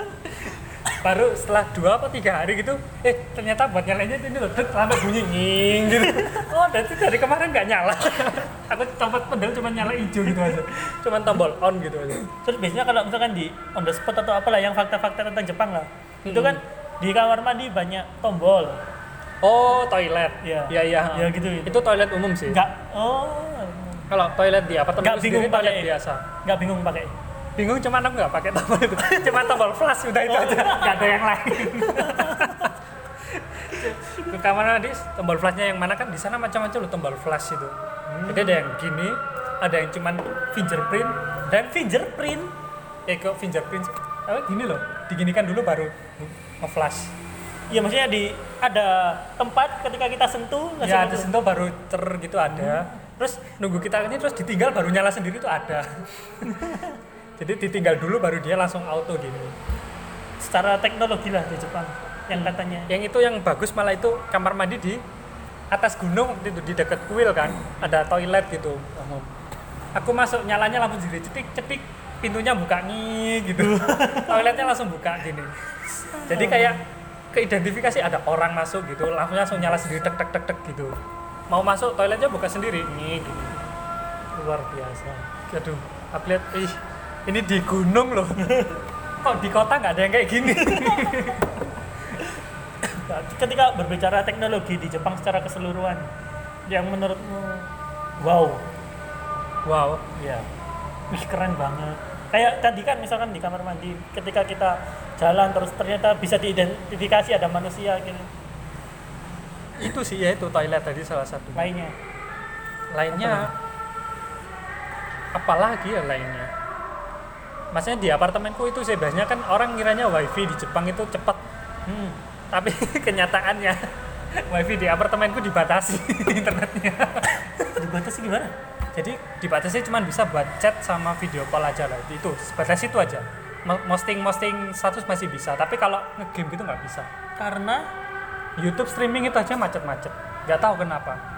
baru setelah dua atau tiga hari gitu eh ternyata buat nyalainnya itu ini loh lambat bunyi nying gitu. Oh berarti dari kemarin gak nyala. <laughs> Aku tombol pedal cuma nyala hijau gitu aja. Cuma tombol on gitu aja. Terus biasanya kalau misalkan di on the spot atau apalah yang fakta-fakta tentang Jepang lah itu Hmm. kan di kamar mandi banyak tombol. Oh toilet. Iya. iya iya. Ya, gitu, gitu. itu toilet umum sih. Nggak oh. Kalau toilet di apartemen nggak itu sendiri toilet biasa. Nggak bingung pakai bingung cuman aku nggak pakai tombol itu? <laughs> Cuma tombol flash udah itu aja. Nggak ada yang lain. <laughs> Ke kamar mandi tombol flashnya yang mana kan di sana macam-macam loh tombol flash itu. Jadi ada yang gini ada yang cuman fingerprint dan fingerprint. Eh kok fingerprint? Apa gini loh diginikan dulu baru nge-flash. Ya maksudnya di ada tempat ketika kita sentuh langsung ya ada itu. sentuh baru cer gitu ada. Terus nunggu kita ini terus ditinggal baru nyala sendiri tuh ada <laughs> jadi ditinggal dulu baru dia langsung auto gini. Secara teknologi lah di Jepang yang katanya. Yang itu yang bagus malah itu kamar mandi di atas gunung itu di dekat kuil kan ada toilet gitu. Aku masuk nyalanya lampu jadi cetik cetik pintunya buka nih gitu. <laughs> Toiletnya langsung buka gini. Jadi kayak keidentifikasi ada orang masuk gitu lampunya langsung nyala sendiri tek tek tek tek gitu. Mau masuk toiletnya buka sendiri nih gini luar biasa. Aduh aku lihat ih ini di gunung loh. Kok di kota nggak ada yang kayak gini? Nah, ketika berbicara teknologi di Jepang secara keseluruhan yang menurutmu wow. Wow. Ya wih keren banget. Kayak tadi kan misalkan di kamar mandi ketika kita jalan terus ternyata bisa diidentifikasi ada manusia gitu. Itu sih ya itu toilet tadi salah satu. Lainnya. Lainnya apalagi ya lainnya maksudnya di apartemenku itu sebenarnya kan orang ngiranya wifi di Jepang itu cepat. Hmm. tapi <laughs> kenyataannya wifi di apartemenku dibatasi <laughs> internetnya. Dibatasi gimana? Jadi dibatasi cuma bisa buat chat sama video call aja lah itu sebatas itu aja. Posting posting status masih bisa tapi kalau ngegame gitu nggak bisa. Karena YouTube streaming itu aja macet-macet nggak tahu kenapa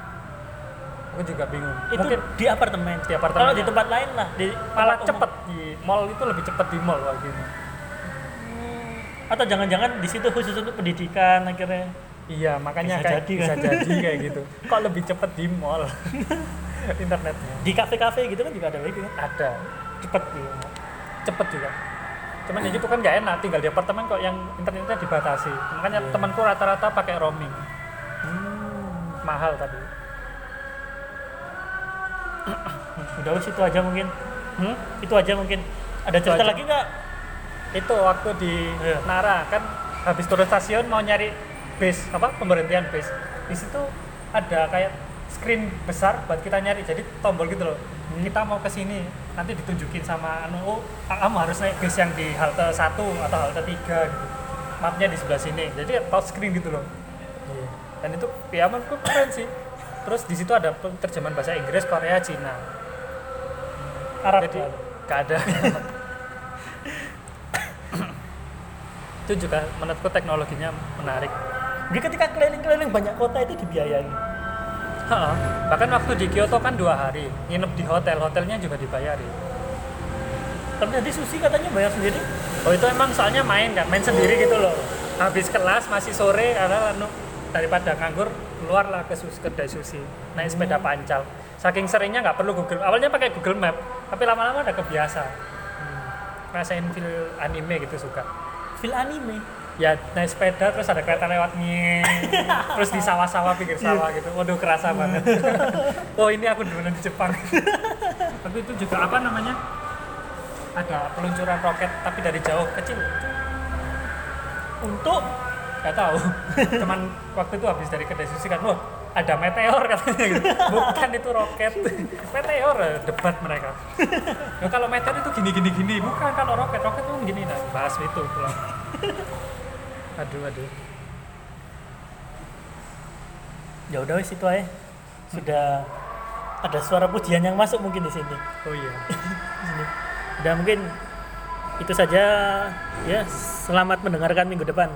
aku juga bingung. Itu mungkin di apartemen. Di apartemen, kalau ya. di tempat lain lah di malah cepet umum. di mall itu lebih cepet di mall gini Hmm. atau jangan-jangan di situ khusus untuk pendidikan akhirnya? Iya makanya Bisa kayak jadi, bisa kan? jadi <laughs> kayak gitu. Kok lebih cepet di mall? <laughs> Internetnya. Di kafe-kafe gitu kan juga ada wifi kan? Ada. Cepet gitu cepet juga. Cuman ya gitu kan nggak enak tinggal di apartemen kok yang internetnya dibatasi. Makanya Iya. temanku rata-rata pakai roaming. Hmm. mahal tapi udah wes itu aja mungkin. Hmm? itu aja mungkin. Ada cerita lagi nggak? Itu waktu di Iya. Nara kan habis turun stasiun mau nyari base apa pemberhentian base di situ ada kayak screen besar buat kita nyari jadi tombol gitu loh. Kita mau ke sini nanti ditunjukin sama anu oh kamu harus naik base yang di halte 1 atau halte 3 gitu. Mapnya di sebelah sini. Jadi touch screen gitu loh. Iya. dan itu ya menurutku keren sih terus di situ ada terjemahan bahasa Inggris Korea Cina. Arab. Jadi lah. gak ada. Itu juga menurutku teknologinya menarik. Jadi ketika keliling-keliling banyak kota itu dibiayai. Ha-ha. bahkan waktu di Kyoto kan dua hari nginep di hotel hotelnya juga dibayari. Tapi nanti Susi katanya bayar sendiri. Oh itu emang soalnya main kan main sendiri gitu loh. Habis kelas masih sore karena anu, daripada nganggur keluarlah ke sus kedai sushi naik sepeda pancal. Saking seringnya nggak perlu Google awalnya pakai Google Map tapi lama-lama udah kebiasa. Hmm. rasain feel anime gitu suka. Feel anime? Ya naik sepeda terus ada kereta lewat nih terus di sawah-sawah pinggir sawah gitu. Waduh kerasa banget. <laughs> Oh ini aku dulu di Jepang. <laughs> Tapi itu juga apa namanya? Ada peluncuran roket tapi dari jauh kecil. Untuk nggak tahu. <laughs> Cuman waktu itu habis dari kedai sushi kan wah ada meteor katanya gitu. Bukan itu roket. <laughs> Meteor eh, debat mereka. <laughs> Ya kalau meteor itu gini gini gini bukan kalau roket roket tuh gini. Nah bahas itu pulang. Aduh aduh. Ya udah wes itu aja. Sudah ada suara pujian yang masuk mungkin di sini. Oh iya. Dan mungkin itu saja. Ya selamat mendengarkan minggu depan